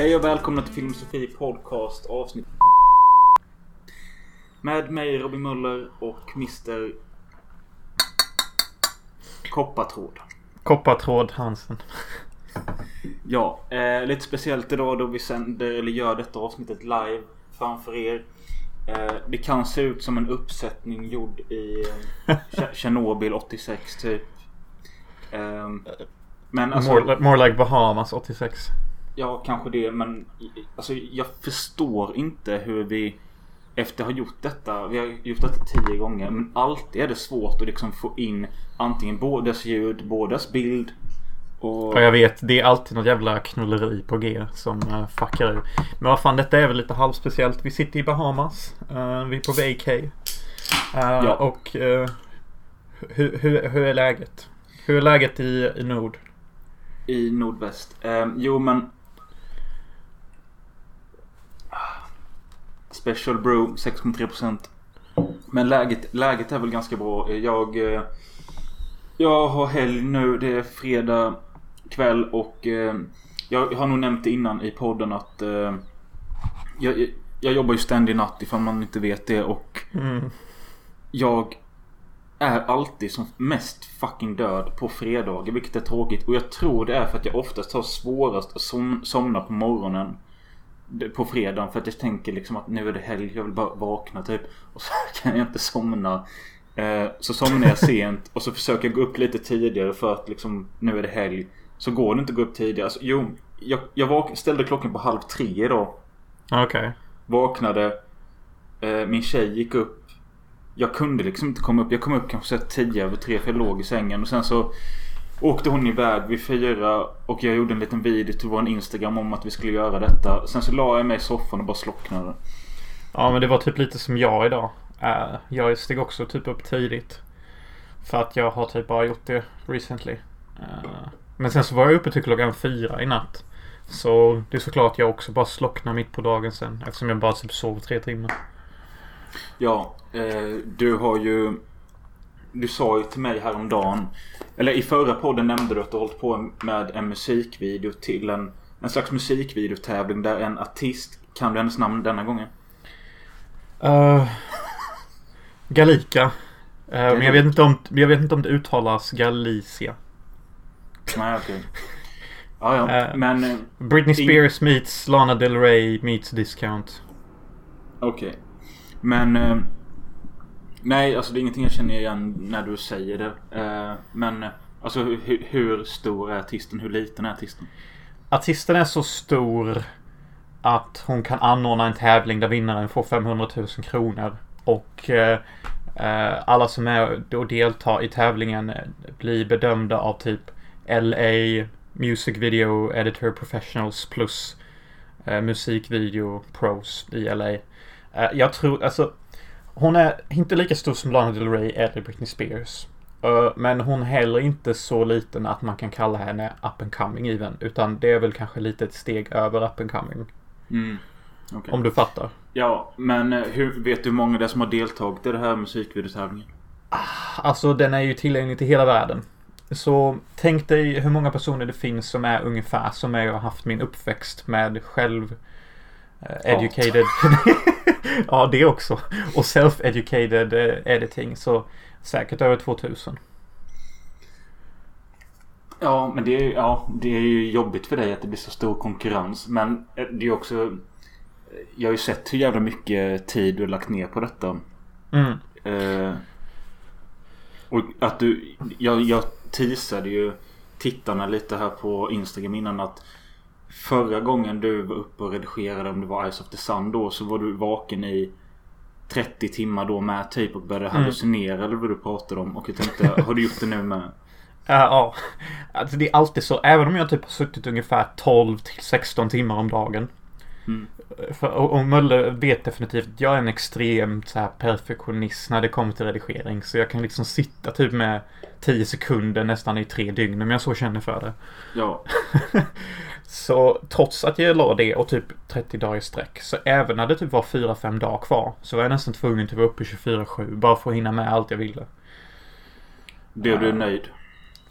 Hej och välkomna till Filmosofi Podcast avsnitt Med mig Robin Möller och Mr Koppartråd. Koppartråd Hansen. Ja, eh, lite speciellt idag då vi sänder eller gör detta avsnittet live framför er. Eh, det kan se ut som en uppsättning gjord i eh, Tj- Tjernobyl 86 typ. Eh, men alltså, more, more like Bahamas 86. Ja, kanske det. Men alltså, jag förstår inte hur vi efter att ha gjort detta. Vi har gjort detta tio gånger. Men alltid är det svårt att liksom få in antingen bådas ljud, bådas bild. Och... Ja jag vet, det är alltid något jävla knulleri på G som uh, fuckar ur. Men vad fan, detta är väl lite halvspeciellt. Vi sitter i Bahamas. eh, vi är på vacay. Uh, Ja. Och uh, hur, hur, hur är läget? Hur är läget i, i Nord? I nordväst. Eh, jo men... Special Brew 6,3%. Men läget, läget är väl ganska bra. Jag... Eh, jag har helg nu. Det är fredag kväll och... Eh, jag har nog nämnt det innan i podden att... Eh, jag, jag jobbar ju ständig natt ifall man inte vet det och... Mm. Jag är alltid som mest fucking död på fredagar, vilket är tråkigt. Och jag tror det är för att jag oftast har svårast att som, somna på morgonen. På fredagen för att jag tänker liksom att nu är det helg, jag vill bara vakna typ. Och så kan jag inte somna. Eh, så somnar jag sent och så försöker jag gå upp lite tidigare för att liksom nu är det helg. Så går det inte att gå upp tidigare. Alltså, jo, jag, jag vak- ställde klockan på halv tre idag. Okej. Vaknade. Eh, min tjej gick upp. Jag kunde liksom inte komma upp. Jag kom upp kanske tio över tre för jag låg i sängen. Och sen så åkte hon iväg vid fyra. Och jag gjorde en liten video till vår Instagram om att vi skulle göra detta. Sen så la jag mig i soffan och bara slocknade. Ja men det var typ lite som jag idag. Eh, jag steg också typ upp tidigt. För att jag har typ bara gjort det recently. Eh, men sen så var jag uppe till klockan fyra i natt. Så det är såklart jag också bara slocknar mitt på dagen sen. Eftersom jag bara typ sov tre timmar. Ja, eh, du har ju... Du sa ju till mig häromdagen. Eller i förra podden nämnde du att du hållit på med en musikvideo till en... En slags musikvideotävling där en artist... Kan du hennes namn denna gången? Uh, Galika. Eh, men jag vet, inte om, jag vet inte om det uttalas Galicia. Nej okej. Ja ja. Eh. Men Britney Spears meets Lana Del Rey meets Discount. okej. Men... Nej alltså det är ingenting jag känner igen när du säger det. Eh, men alltså hur, hur stor är artisten? Hur liten är artisten? Artisten är så stor att hon kan anordna en tävling där vinnaren får 500 000 kronor. Och eh, eh, alla som är och deltar i tävlingen eh, blir bedömda av typ LA Music Video Editor Professionals plus eh, musikvideo pros i LA. Eh, jag tror, alltså hon är inte lika stor som Lana Del Rey eller Britney Spears. Eh, Men hon är heller inte så liten att man kan kalla henne up and coming even. Utan det är väl kanske lite ett steg över up and coming. Mm. Okej. Om du fattar. Ja, men eh, hur, vet du hur många det är som har deltagit i det här musikvideotävlingen? Alltså den är ju tillgänglig till hela världen. Så tänk dig hur många personer det finns som är ungefär som jag har haft min uppväxt med själv educated. ja, det också. Och self-educated eh, editing. Så säkert över 2000. Ja, men det är, ja, det är ju jobbigt för dig att det blir så stor konkurrens. Men eh, det är också... Jag har ju sett hur jävla mycket tid du har lagt ner på detta. Mm. Eh, och att du... Jag, jag teasade ju tittarna lite här på Instagram innan att Förra gången du var uppe och redigerade om det var Eyes of the Sun då så var du vaken i 30 timmar då med typ och började Mm. hallucinera eller vad du pratade om. Och jag tänkte, har du gjort det nu med? Ja, ja. Alltså det är alltid så. Även om jag typ har suttit ungefär 12 till 16 timmar om dagen. Mm. För, och, och Möller vet definitivt att jag är en extrem så här, perfektionist när det kommer till redigering. Så jag kan liksom sitta typ med 10 sekunder nästan i tre dygn om jag så känner för det. Ja. Så trots att jag la det och typ 30 dagar i sträck. Så även när det typ var 4-5 dagar kvar. Så var jag nästan tvungen att vara uppe 24-7. Bara för att hinna med allt jag ville. Blev du nöjd?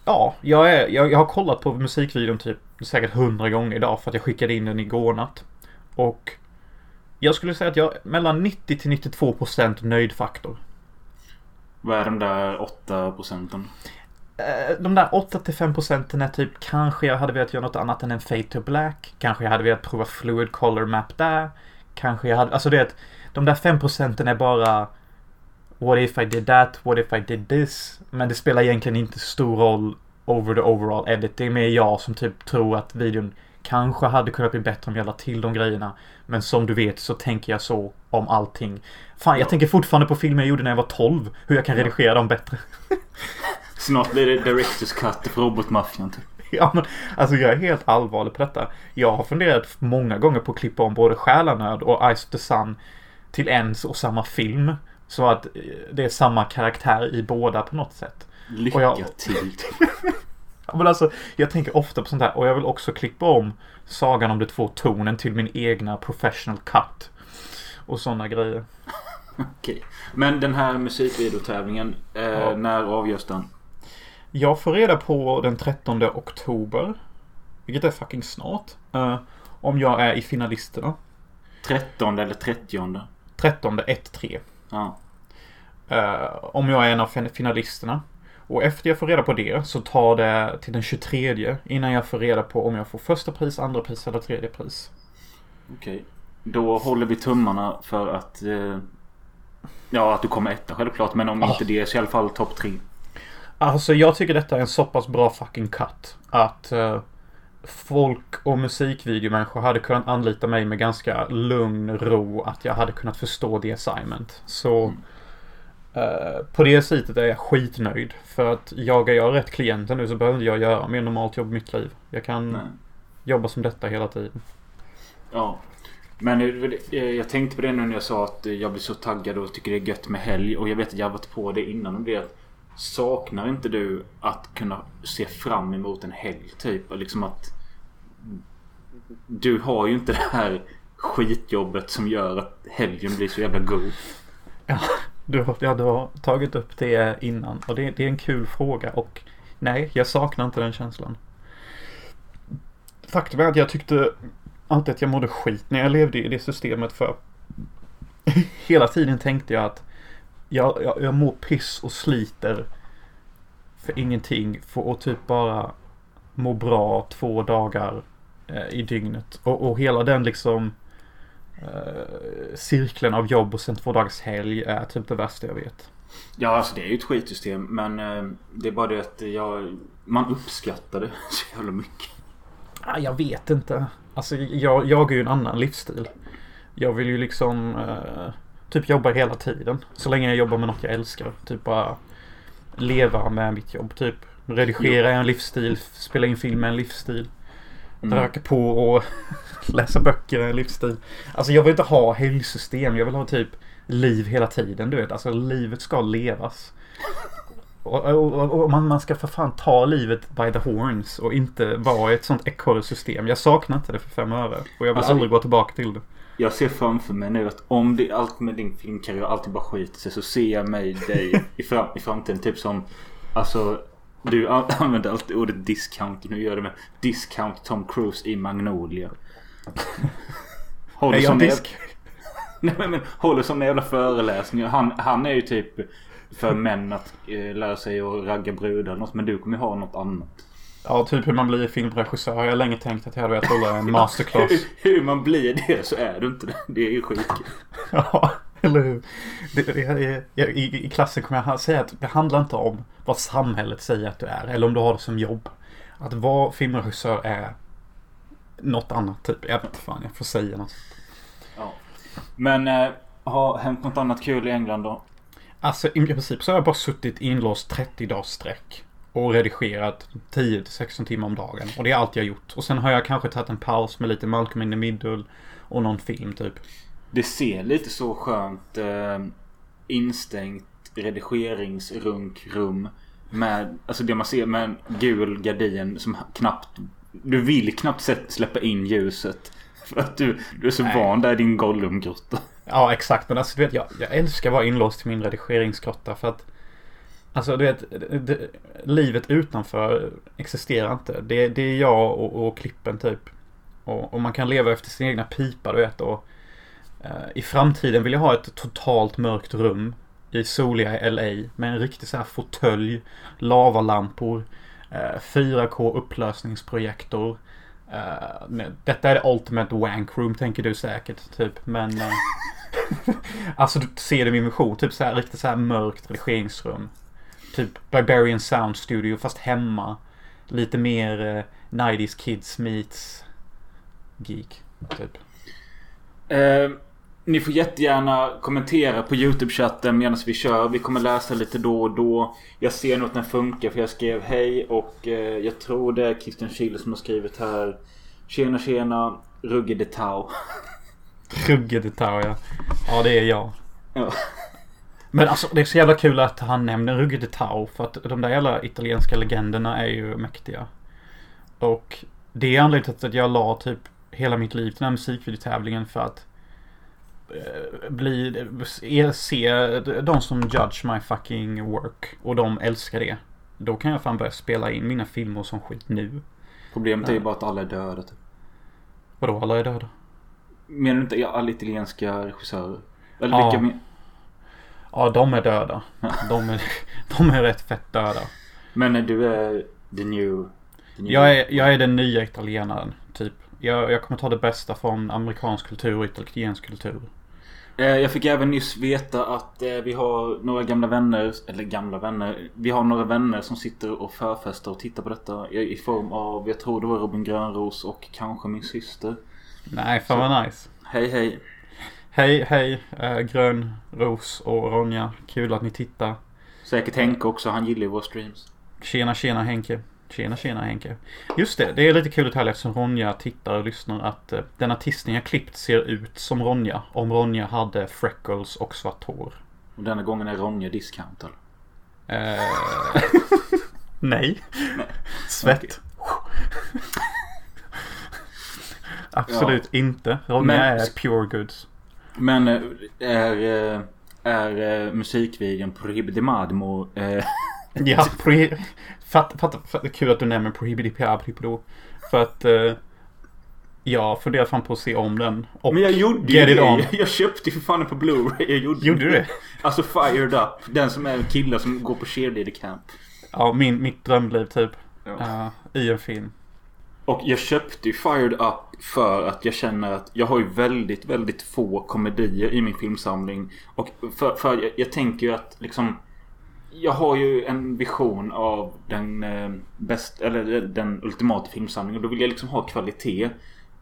Ja, jag, är, jag, jag har kollat på musikvideon typ säkert hundra gånger idag för att jag skickade in den igår natt. Och jag skulle säga att jag mellan 90 till 92 procent nöjdfaktor. Vad är de där 8 procenten? Eh, de där 8-5 procenten är typ kanske jag hade velat göra något annat än en fade to black. Kanske jag hade velat prova fluid color map där. Kanske jag hade, alltså det att de där 5 procenten är bara What if I did that? What if I did this? Men det spelar egentligen inte stor roll over the overall edit. Det är mer jag som typ tror att videon kanske hade kunnat bli bättre om jag la till de grejerna. Men som du vet så tänker jag så om allting. Fan, jag Ja. tänker fortfarande på filmer jag gjorde när jag var 12. Hur jag kan redigera dem bättre. Snart blir det Directors Cut för Robotmaffian typ. Ja men alltså jag är helt allvarlig på detta. Jag har funderat många gånger på att klippa om både Själanöd och Eyes of the Sun till en och samma film. Så att eh, det är samma karaktär i båda på något sätt. Lycka jag- till. Ja, Men alltså, jag tänker ofta på sånt här och jag vill också klippa om Sagan om de två tornen till min egna professional cut. Och sådana grejer. Okej. Men den här musikvideotävlingen, eh, Ja. när avgörs den? Jag får reda på den 13 oktober. Vilket är fucking snart. eh, om jag är i finalisterna. 13 eller 30? 13 1-3. Ja. Eh, om jag är en av fin- finalisterna. Och efter jag får reda på det så tar det till den 23 innan jag får reda på om jag får första pris, andra pris eller tredje pris. Okej. Då håller vi tummarna för att... Eh, ja, att du kommer etta självklart. Men om Ja. inte det så i alla fall topp tre. Alltså jag tycker detta är en så pass bra fucking cut. Att eh, folk och musikvideomänniskor hade kunnat anlita mig med ganska lugn ro. Att jag hade kunnat förstå the assignment. Så Mm. Eh, på det sättet är jag skitnöjd. För att jagar jag rätt klienter nu så behöver jag göra mer normalt jobb i mitt liv. Jag kan Nej. jobba som detta hela tiden. Ja. Men eh, jag tänkte på det nu när jag sa att eh, jag blir så taggad och tycker det är gött med helg. Och jag vet att jag har varit på det innan om det. Saknar inte du att kunna se fram emot en helg typ? Liksom att... Du har ju inte det här skitjobbet som gör att helgen blir så jävla god. Du, har- ja, du har tagit upp det innan och det, det är en kul fråga och nej, jag saknar inte den känslan. Faktum är att jag tyckte alltid att jag mådde skit när jag levde i det systemet för hela tiden tänkte jag att jag, jag, jag mår piss och sliter för ingenting för att typ bara må bra två dagar eh, i dygnet. Och, och hela den liksom cirkeln av jobb och sen två dagars helg är typ det värsta jag vet. Ja, alltså det är ju ett skitsystem. Men eh, det är bara det att jag... Man uppskattar det så jävla mycket. Ah, jag vet inte. Alltså jag, jag är ju en annan livsstil. Jag vill ju liksom eh, typ jobba hela tiden. Så länge jag jobbar med något jag älskar. Typ bara leva med mitt jobb. Typ redigera en livsstil. Spela in film är en livsstil. Mm. Röka på och läsa böcker en livsstil. Alltså jag vill inte ha helgsystem. Jag vill ha typ liv hela tiden. Du vet, alltså livet ska levas. Och, och, och, och man, man ska för fan ta livet by the horns och inte vara i ett sånt ekorrsystem. Jag saknar inte det för fem öre. Och jag vill Alltså, aldrig gå tillbaka till det. Jag ser framför mig nu att om det allt med din filmkarriär alltid bara skiter sig så ser jag mig dig i, fram, i framtiden. Typ som Alltså Du an- använder alltid ordet discount. Nu gör det med discount Tom Cruise i Magnolia. Håller Är jag disk? Nej men, håller såna jävla föreläsningar. Han, han är ju typ för män att eh, lära sig att ragga brudar eller något. Men du kommer ju ha något annat. Ja, typ hur man blir filmregissör har jag länge tänkt att jag hade velat hålla en masterclass. Hur, hur man blir det så är du inte det. Det är ju skitkul. Ja, eller hur? Det, det, jag, i, I klassen kommer jag säga att det handlar inte om vad samhället säger att du är. Eller om du har det som jobb. Att vara filmregissör är något annat typ. Jag vet inte fan, jag får säga något. Ja. Men eh, har hänt något annat kul i England då? Alltså i princip så har jag bara suttit inlåst 30 dagars sträck. Och redigerat 10-16 timmar om dagen. Och det är allt jag gjort. Och sen har jag kanske tagit en paus med lite Malcolm in the Middle. Och någon film typ. Det ser lite så skönt eh, instängt redigeringsrunkrum. Med, alltså det man ser med en gul gardin som knappt... Du vill knappt släppa in ljuset. För att du, du är så Nej. van där i din Gollum-grotta. Ja, exakt. Men alltså du vet, jag, jag älskar att vara inlåst i min redigeringsgrotta för att Alltså du vet, det, livet utanför existerar inte. Det, det är jag och, och klippen typ. Och, och, man kan leva efter sin egna pipa du vet. Och, Eh, I framtiden vill jag ha ett totalt mörkt rum i soliga LA med en riktig så här fåtölj, lavalampor, eh, 4K upplösningsprojektor. Eh, detta är det ultimate wank room tänker du säkert typ. Men Alltså du ser det min vision. Typ så här riktigt så här mörkt redigeringsrum. Typ Barbarian Sound Studio fast hemma. Lite mer eh, 90s Kids meets Geek. Typ. Uh, ni får jättegärna kommentera på YouTube-chatten medan vi kör. Vi kommer läsa lite då och då. Jag ser nog att den funkar för jag skrev hej och eh, jag tror det är Christian Schiele som har skrivit här. Tjena tjena Rugge de Tau. Rugge de Tau ja. Ja det är jag. Ja. Men alltså det är så jävla kul att han nämner Rugge de Tau. För att de där jävla italienska legenderna är ju mäktiga. Och det är anledningen till att jag la typ hela mitt liv till den här musikvideotävlingen för att bli, se de som judge my fucking work och de älskar det. Då kan jag fan börja spela in mina filmer som skit nu. Problemet är ju bara att alla är döda typ. Vadå alla är döda? Menar du inte alla italienska regissörer? Eller Ja. vilka men... Ja de är döda. De är, de är rätt fett döda. Men eh, du är the new... The new Jag är, jag är den nya italienaren. Typ. Jag, jag kommer ta det bästa från amerikansk kultur och italiensk kultur. Eh, Jag fick även nyss veta att eh, vi har några gamla vänner, eller gamla vänner. Vi har några vänner som sitter och förfestar och tittar på detta i form av, jag tror det var Robin Grönros och kanske min syster. Nej, fan vad nice. Hej hej. Hej, hej, äh, Grön, Ros och Ronja. Kul att ni tittar. Säkert Henke också, han gillar ju våra streams. Tjena, tjena Henke. Tjena, tjena Henke. Just det, det är lite kul detalj eftersom Ronja tittar och lyssnar att eh, den artisten jag klippt ser ut som Ronja. Om Ronja hade freckles och svart hår. Och denna gången är Ronja discountad. Eh, nej. Svett. Absolut inte. Ronja Men- är pure goods. Men eh, är, eh, är musikvideon Prohibidimardmo eh, Ja, Fatta, fatta, fatta, kul att du nämner Prohibidipabdipodo. För att eh, jag funderar fan på att se om den. Och Men jag gjorde ju det. on. Jag köpte ju för fan den på Blu-ray. Jag gjorde, Gjorde du det? Alltså Fired Up. Den som är en kille som går på cheerleader camp. Ja, min, mitt drömliv typ. Ja. Uh, I en film. Och jag köpte ju Fired Up för att jag känner att jag har ju väldigt, väldigt få komedier i min filmsamling. Och för, för jag, jag tänker ju att liksom jag har ju en vision av den eh, bäst, eller den ultimata filmsamlingen. Och då vill jag liksom ha kvalitet.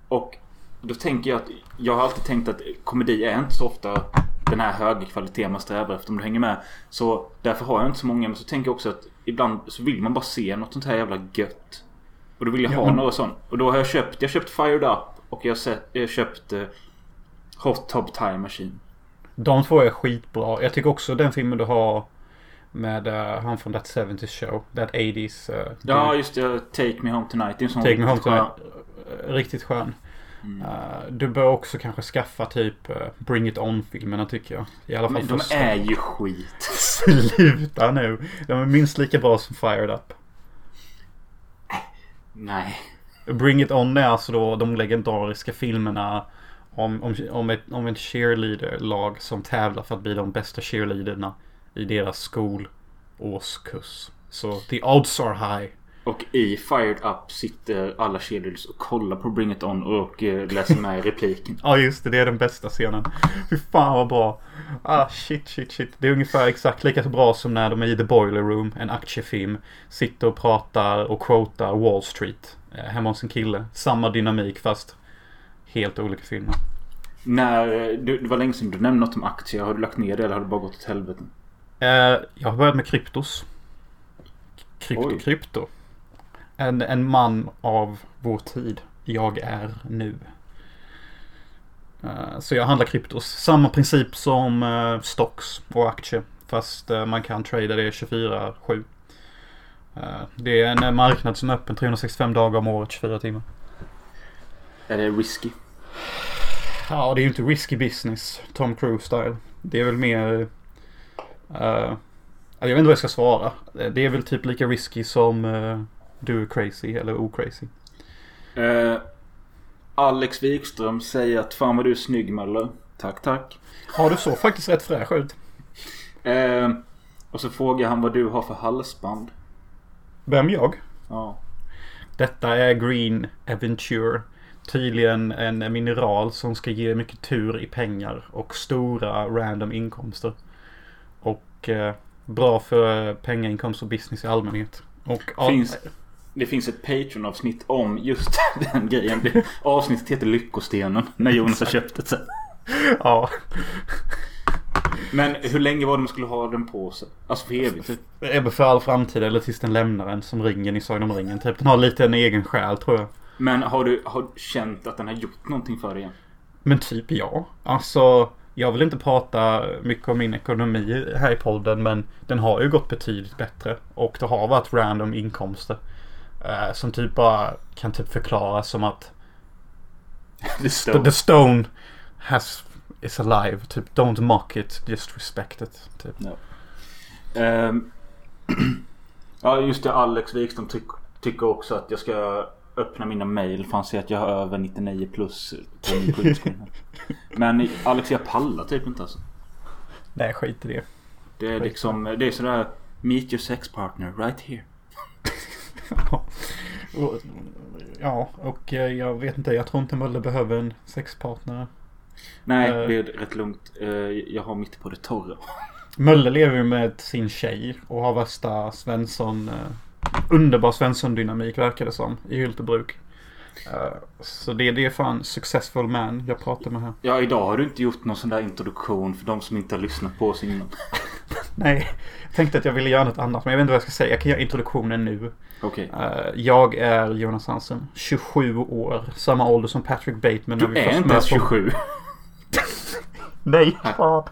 Och då tänker jag att jag har alltid tänkt att komedi är inte så ofta den här höga kvaliteten man strävar efter om du hänger med. Så därför har jag inte så många. Men så tänker jag också att ibland så vill man bara se något sånt här jävla gött. Och då vill jag Ja, ha men- några sånt. Och då har jag köpt, jag köpt Fired Up och jag har, sett, jag har köpt eh, Hot Tub Time Machine. De två är skitbra. Jag tycker också den filmen du har med eh, han från That 70s Show. That 80s. eh, Ja just det, Take Me Home Tonight. Det är en sån Take Me Home Tonight. Riktigt skön. Mm. Eh, du bör också kanske skaffa typ eh, Bring It On-filmerna tycker jag. I alla fall Men de är ju skit. Sluta nu. De är minst lika bra som Fired Up. Nej. Bring It On är alltså då de legendariska filmerna om, om, om, ett, om ett cheerleader-lag som tävlar för att bli de bästa cheerleaderna i deras skolårskurs. Så the odds are high. Och i Fired Up sitter alla cheerleaders och kollar på Bring It On och eh, läser med repliken. Ja just det, det är den bästa scenen. Fy fan vad bra. Ah shit, shit, shit. Det är ungefär exakt lika så bra som när de är i The Boiler Room, en aktiefilm. Sitter och pratar och quotar Wall Street eh, hemma hos en kille. Samma dynamik fast helt olika filmer. När, eh, det var länge sedan du nämnde något om aktier. Har du lagt ner det eller har det bara gått åt helvete? Eh, jag har börjat med kryptos. Krypto, Oj. krypto. En, en man av vår tid. Jag är nu. Eh, så jag handlar kryptos. Samma princip som uh, stocks och aktier. Fast eh, man kan trada det 24-7. Eh, det är en eh, marknad som är öppen 365 dagar om året, 24 timmar. Är det risky? Ja, det är ju inte risky business. Tom Cruise style. Det är väl mer... eh, Jag vet inte vad jag ska svara. Det är väl typ lika risky som uh, du är crazy eller ocrazy. Uh, Alex Wikström säger att fan vad du är snygg Möller. Tack tack. Ja du såg faktiskt rätt fräsch ut. Uh, och så frågar han vad du har för halsband. Vem jag? Ja. Detta är Green Aventure. Tydligen en mineral som ska ge mycket tur i pengar och stora random inkomster. Och eh, bra för pengainkomst och business i allmänhet. Och finns, det finns ett Patreon-avsnitt om just den grejen. Avsnittet heter Lyckostenen. När Jonas har köpt det Ja. Men hur länge var det man skulle ha den på sig? Alltså för evigt typ? Ebbe för all framtid eller tills den lämnar en som ringen i Sagan om ringen. Typ. Den har lite en egen själ tror jag. Men har du har känt att den har gjort någonting för dig? Men typ ja. Alltså jag vill inte prata mycket om min ekonomi här i podden men den har ju gått betydligt bättre. Och det har varit random inkomster. Eh, som typ bara kan typ förklaras som att The Stone, the stone has is alive. Typ don't mock it, just respect it. Typ. No. Um, ja just det, Alex Wikström tyck, tycker också att jag ska öppna mina mail för han ser att jag har över 99 plus på min printscreen. Men Alex jag pallar typ inte alltså. Nej skit i det. Det är liksom, det är sådär Meet your sex partner right here. ja, och eh, jag vet inte. Jag tror inte Mölle behöver en sexpartner. Nej, det är rätt lugnt. Eh, jag har mitt på det torra. Mölle lever ju med sin tjej och har värsta Svensson... Eh, underbar Svensson-dynamik verkar det som i Hyltebruk. Så det, det är fan successful man jag pratar med här. Ja, idag har du inte gjort någon sån där introduktion för de som inte har lyssnat på oss innan. Nej, jag tänkte att jag ville göra något annat men jag vet inte vad jag ska säga. Jag kan göra introduktionen nu. Okej. Okay. jag är Jonas Hansen, 27 år. Samma ålder som Patrick Bateman. Du är inte ens 27. Nej, fan.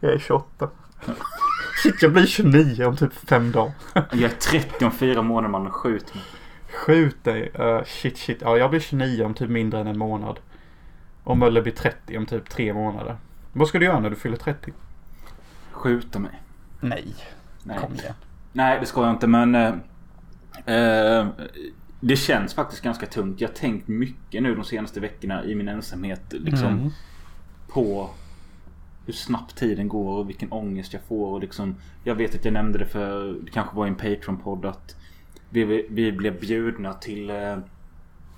Jag är 28. Shit, jag blir 29 om typ fem dagar. jag är 30 om fyra månader man. Skjut mig. Skjut dig. Uh, shit, shit. Ja, jag blir 29 om typ mindre än en månad. Och Möller blir 30 om typ tre månader. Vad ska du göra när du fyller 30? Skjuta mig. Nej. Nej. Kom igen. Nej, det ska jag inte men... Uh, det känns faktiskt ganska tungt. Jag har tänkt mycket nu de senaste veckorna i min ensamhet. Liksom mm. På hur snabbt tiden går och vilken ångest jag får. Och liksom, jag vet att jag nämnde det för, det kanske var i en Patreon-podd att vi, vi blev bjudna till eh,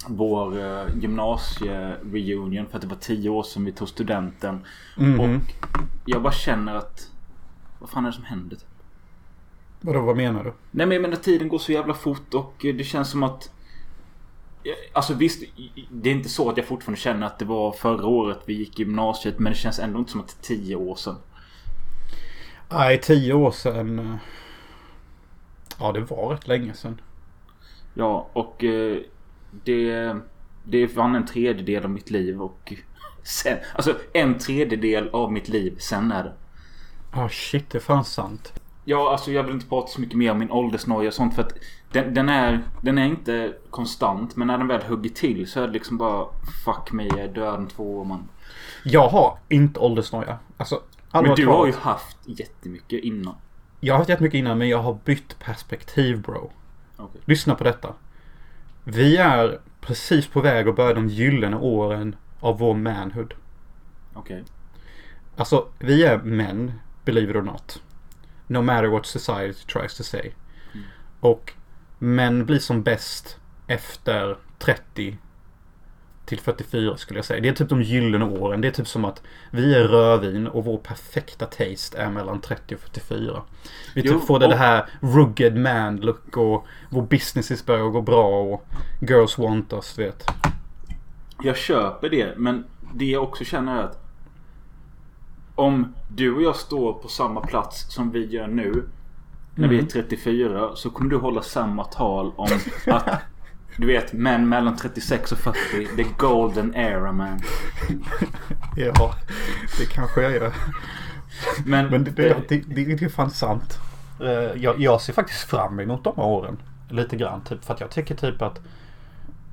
vår eh, gymnasiereunion för att det var tio år sedan vi tog studenten. Mm. Och jag bara känner att vad fan är det som händer? Vadå, vad menar du? Nej men jag menar tiden går så jävla fort och det känns som att Alltså visst, det är inte så att jag fortfarande känner att det var förra året vi gick i gymnasiet. Men det känns ändå inte som att det är tio år sedan. Nej, tio år sedan. Eh, ja, det var rätt länge sedan. Ja, och eh, det, det är fan en tredjedel av mitt liv och sen, alltså en tredjedel av mitt liv, sen är det. Ja, oh, shit, det är fan sant. Ja, alltså jag vill inte prata så mycket mer om min åldersnoja och sånt för att den, den, är, den är inte konstant men när den väl hugger till så är det liksom bara Fuck mig, jag är död om två år man. Jag har inte åldersnoja. Alltså, men du har ju haft jättemycket innan. Jag har haft jättemycket innan men jag har bytt perspektiv bro. Okay. Lyssna på detta. Vi är precis på väg att börja de gyllene åren av vår manhood. Okej. Okay. Alltså, vi är män, believe it or not. No matter what society tries to say. Mm. Och män blir som bäst efter 30 till 44 skulle jag säga. Det är typ de gyllene åren. Det är typ som att vi är rödvin och vår perfekta taste är mellan 30 och 44. Vi typ får det, det här rugged man look och vår businesses börjar gå bra och girls want us, vet. Jag köper det, men det jag också känner är att om du och jag står på samma plats som vi gör nu. När vi är 34 mm. så kommer du hålla samma tal om att du vet män mellan 36 och 40. The golden era man. ja, det kanske jag gör. Men, Men det, det, det, det, är fan sant. Eh, jag, jag ser faktiskt fram emot de åren. Lite grann typ. För att jag tycker typ att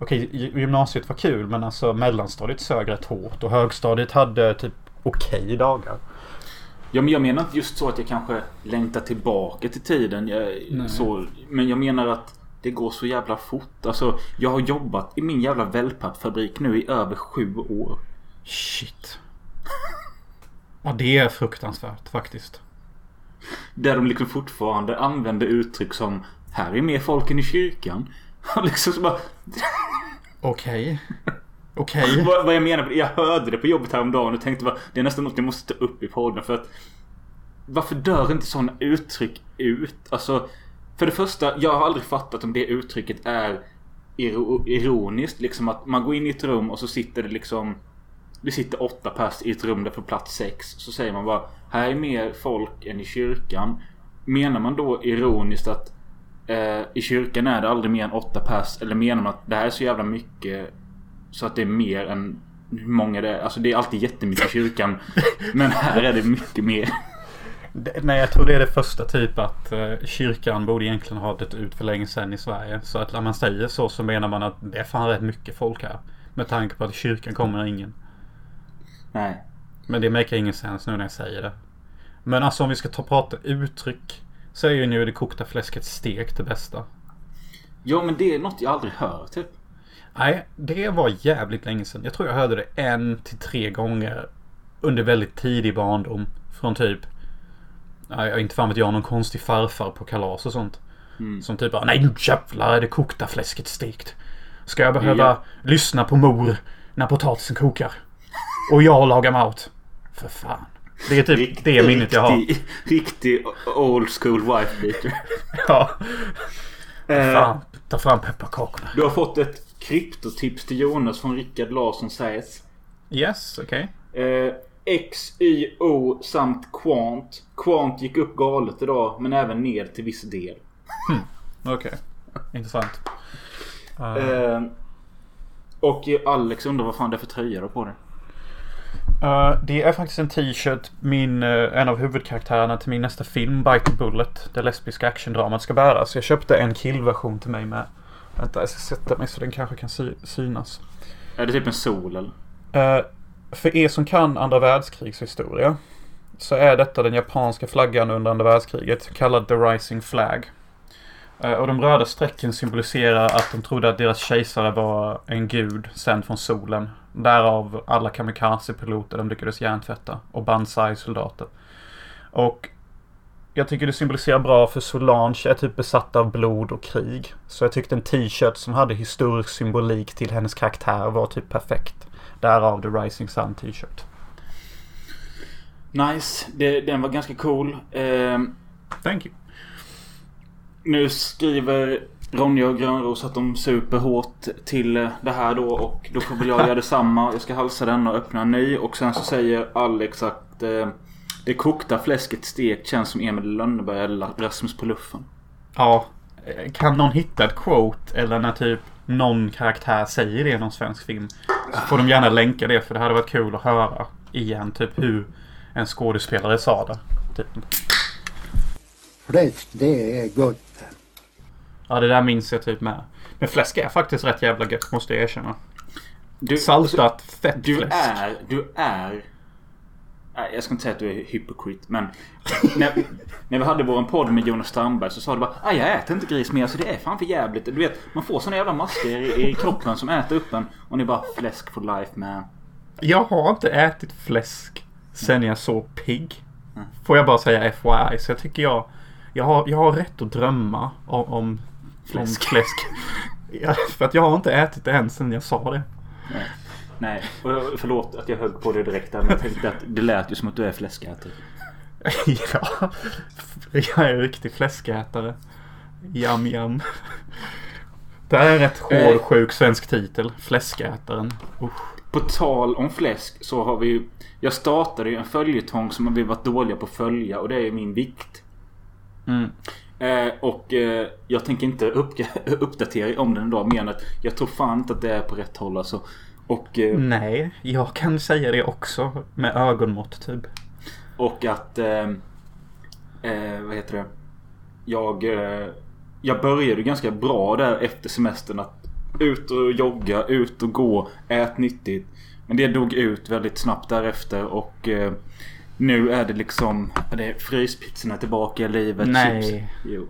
Okej, gymnasiet var kul men alltså mellanstadiet sög rätt hårt och högstadiet hade typ okej dagar. Ja, men jag menar inte just så att jag kanske längtar tillbaka till tiden. Jag, så, men jag menar att det går så jävla fort. Alltså, jag har jobbat i min jävla wellpappfabrik nu i över sju år. Shit. Ja, det är fruktansvärt faktiskt. Där de liksom fortfarande använder uttryck som Här är mer folk än i kyrkan. liksom så bara, Okej. Okej. vad, vad jag menar, jag hörde det på jobbet häromdagen och tänkte bara, det är nästan något jag måste ta upp i podden för att Varför dör inte sådana uttryck ut? Alltså För det första, jag har aldrig fattat om det uttrycket är iro- ironiskt. Liksom att man går in i ett rum och så sitter det liksom Det sitter åtta pers i ett rum där på plats sex. Så säger man bara Här är mer folk än i kyrkan. Menar man då ironiskt att eh, i kyrkan är det aldrig mer än åtta pers? Eller menar man att det här är så jävla mycket så att det är mer än hur många det är? Alltså det är alltid jättemycket i kyrkan. men här är det mycket mer. Nej, jag tror det är det första typ att eh, kyrkan borde egentligen ha dött ut för länge sedan i Sverige. Så att när man säger så så menar man att det är fan rätt mycket folk här. Med tanke på att kyrkan kommer ingen. Nej. Men det makar ingen sens nu när jag säger det. Men alltså om vi ska ta prata uttryck. Så är ju nu det kokta fläsket stekt det bästa. Ja men det är något jag aldrig hör typ. Nej, det var jävligt länge sedan. Jag tror jag hörde det en till tre gånger under väldigt tidig barndom. Från typ, nej, inte fan vet jag, någon konstig farfar på kalas och sånt. Som typ bara, nej nu jävlar är det kokta fläsket stekt. Ska jag behöva Ja. lyssna på mor när potatisen kokar? Och jag lagar mat? För fan. Det är typ Rikt- det minnet jag har. Riktig, riktig old school wife beater. Ja. Eh, Fan, ta fram pepparkakorna. Du har fått ett kryptotips till Jonas från Rickard Larsson sägs. Yes, okej. Eh, X, Y, O samt Quant. Quant gick upp galet idag men även ner till viss del. Okej. Intressant. Uh, Eh, och Alex undrar vad fan det är för tröja på dig. Uh, det är faktiskt en t-shirt min, uh, en av huvudkaraktärerna till min nästa film, Bite Bullet, det lesbiska actiondramat ska bära. Så jag köpte en killversion till mig med. Vänta, jag ska sätta mig så den kanske kan sy- synas. Är det typ en sol eller? Uh, för er som kan andra världskrigshistoria så är detta den japanska flaggan under andra världskriget, kallad The Rising Flag. Uh, och de röda strecken symboliserar att de trodde att deras kejsare var en gud sänd från solen. Därav alla kamikaze-piloter de lyckades hjärntvätta och Banzai-soldater. Och jag tycker det symboliserar bra för Solange är typ besatt av blod och krig. Så jag tyckte en t-shirt som hade historisk symbolik till hennes karaktär var typ perfekt. Därav The Rising Sun t-shirt. Nice. Det, den var ganska cool. Eh, Thank you. nu skriver Ronja och Grönros att de super hårt till det här då och då får väl jag göra detsamma. Jag ska halsa den och öppna en ny och sen så säger Alex att eh, det kokta fläsket stekt känns som Emil i Lönneberga eller Rasmus på luffen. Ja. Kan någon hitta ett quote eller när typ någon karaktär säger det i någon svensk film. Så får de gärna länka det för det hade varit kul att höra igen typ hur en skådespelare sa det. Typ. Fläsk, det är gott. Ja det där minns jag typ med. Men fläsk är faktiskt rätt jävla gött måste jag erkänna. Du, Saltat fett Du fläsk. är, du är... Jag ska inte säga att du är hypokrit men... när, när vi hade vår podd med Jonas Strandberg så sa du bara "Ah, jag äter inte gris mer så det är fan för jävligt. Du vet, man får såna jävla masker i, i kroppen som äter upp en. Och ni bara fläsk for life man. Jag har inte ätit fläsk sen jag såg Pig. Får jag bara säga FYI. Så jag tycker jag... Jag har, jag har rätt att drömma om, om Fläsk. Om fläsk. För att jag har inte ätit det än sen jag sa det. Nej. Nej, och jag- förlåt att jag högg på det direkt där men jag tänkte att det lät ju som att du är fläskätare. ja. Jag är en riktig fläskätare. Jam jam. Det här är en rätt Eh. hård sjuk svensk titel. Fläskätaren. Usch. På tal om fläsk så har vi ju... Jag startade ju en följetong som vi varit dåliga på att följa och det är min vikt. Mm. Eh, och eh, jag tänker inte upp, uppdatera om den idag mer än att jag tror fan inte att det är på rätt håll alltså. Och, eh, Nej, jag kan säga det också. Med ögonmått typ. och att... Eh, eh, vad heter det? Jag... Eh, jag började ganska bra där efter semestern att ut och jogga, ut och gå, ät nyttigt. Men det dog ut väldigt snabbt därefter och eh, Nu är det liksom... Det är fryspizzorna tillbaka i livet. Nej. Chips. Jo.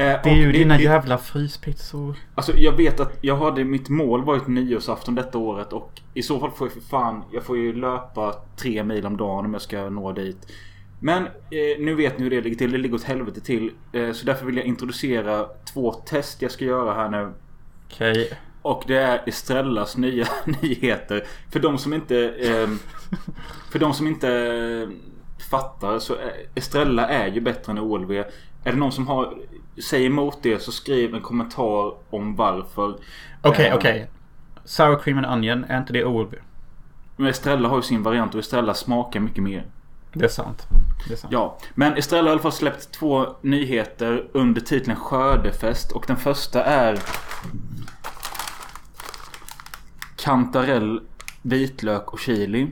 Eh, Det är och ju dina jävla fryspizzor. Alltså jag vet att jag hade mitt mål var ett nyårsafton detta året och i så fall får jag för fan Jag får ju löpa tre mil om dagen om jag ska nå dit. Men eh, nu vet ni hur det ligger till. Det ligger åt helvete till. Eh, så därför vill jag introducera två test jag ska göra här nu. Okej. Och det är Estrellas nya nyheter. För de som inte... Eh, för de som inte eh, fattar så är, Estrella är ju bättre än OLV. Är det någon som har, säger emot det så skriv en kommentar om varför. Okej, Eh, okej. Sour cream and onion, är inte det OLV? Men Estrella har ju sin variant och Estrella smakar mycket mer. Det är sant. Det är sant. Ja, men Estrella har i alla fall släppt två nyheter under titeln Skördefest och den första är Kantarell, vitlök och chili.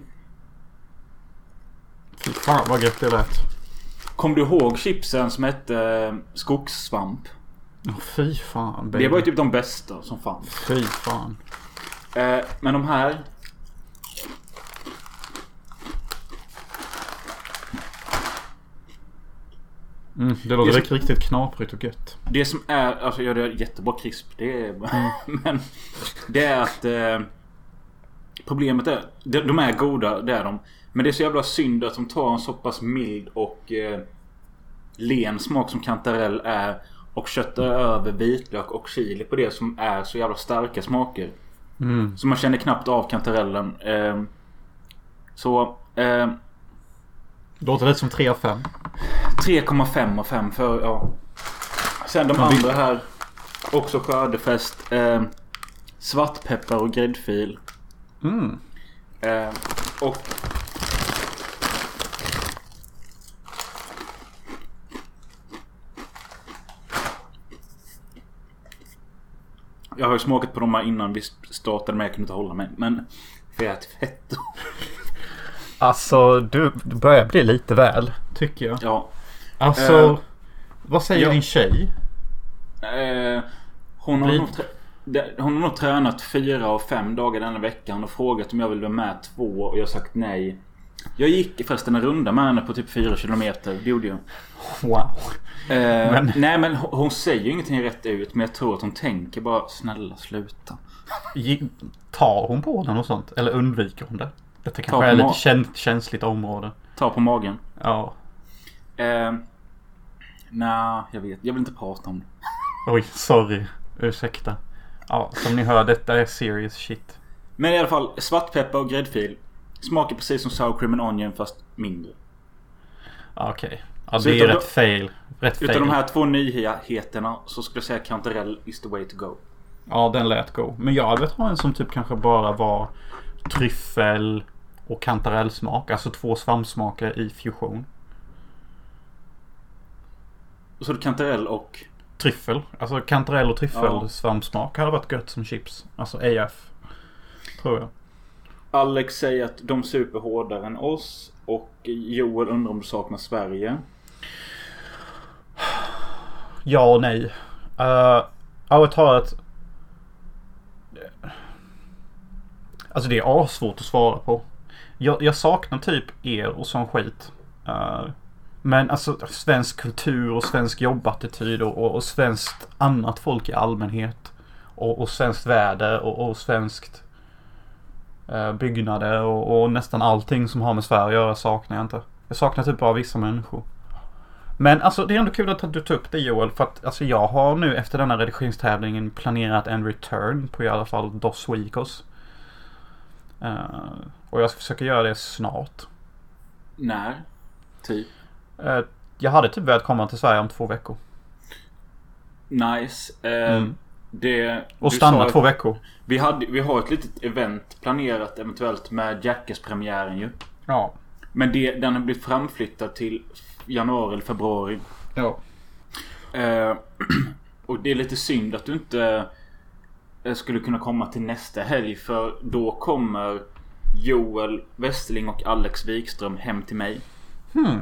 Fy fan vad gött det lät. Kom du ihåg chipsen som hette eh, skogssvamp? Åh, fy fan baby. Det var ju typ de bästa som fanns. Fy fan. Eh, men de här Mm, det låter Det är riktigt, knaprigt och gött. Det som är, alltså ja, det är jättebra krisp. Det är, men det är att eh, Problemet är, de, de är goda, det är de. Men det är så jävla synd att de tar en så pass mild och eh, len smak som kantarell är och köttar över vitlök och chili på det som är så jävla starka smaker. Mm. Så man känner knappt av kantarellen. Eh, så eh, Låter lite som 3 av 5. 3,5 av 5 för ja. Sen de andra här. Också skördefest. Eh, svartpeppar och gräddfil. Mm. Eh, och... Jag har ju smakat på de här innan vi startade men jag kunde inte hålla mig. Men... För jag äter fett. Alltså, du, du börjar bli lite väl, tycker jag. Ja. Alltså, Eh, vad säger ja. din tjej? Eh, hon, har nog hon har nog tränat fyra av fem dagar denna veckan och frågat om jag vill vara med två och jag har sagt nej. Jag gick förresten en runda med henne på typ fyra kilometer. Det gjorde jag. Wow. Eh, Men- Nej men hon, säger ju ingenting rätt ut men jag tror att hon tänker bara snälla sluta. Tar hon på den och sånt? Eller undviker hon det? Detta kanske är lite ma- kän- känsligt område. Ta på magen. Ja. Eh, Nej, jag vet. Jag vill inte prata om det. Oj, sorry. Ursäkta. Ja, som ni hör, detta är serious shit. Men i alla fall svartpeppar och gräddfil. Smakar precis som sour cream and onion fast mindre. Okej. Ja, Så det är rätt fail. Rätt fail. Utav de här två nyheterna så skulle jag säga kantarell is the way to go. Ja, den lät go. Men jag hade velat ha en som typ kanske bara var tryffel och kantarellsmak. Alltså två svampsmaker i fusion. Så kantarell och... Tryffel. Alltså kantarell och tryffel Ja. hade varit gött som chips. Alltså AF. Tror jag. Alex säger att de super hårdare än oss. Och Joel undrar om du saknar Sverige. Ja och nej. Uh, ärligt talat. Alltså det är svårt att svara på. Jag, jag saknar typ er och sån skit. Eh, men alltså svensk kultur och svensk jobbattityd och, och, och svenskt annat folk i allmänhet. Och, och svenskt väder och, och svenskt eh, byggnader och, och nästan allting som har med Sverige att göra saknar jag inte. Jag saknar typ bara vissa människor. Men alltså det är ändå kul att du tog upp det Joel. För att alltså, jag har nu efter denna redigeringstävlingen planerat en return på i alla fall Dos Weekos. Uh, eh, och jag ska försöka göra det snart. När? Typ. Eh, jag hade typ velat komma till Sverige om två veckor. Nice. Eh, Mm. det, Och stanna sa två veckor. vi, hade, vi har ett litet event planerat eventuellt med Jackass-premiären ju. Ja. Men det, den har blivit framflyttad till januari eller februari. Ja. Eh, och det är lite synd att du inte eh, skulle kunna komma till nästa helg. För då kommer Joel Westerling och Alex Wikström hem till mig. Hmm.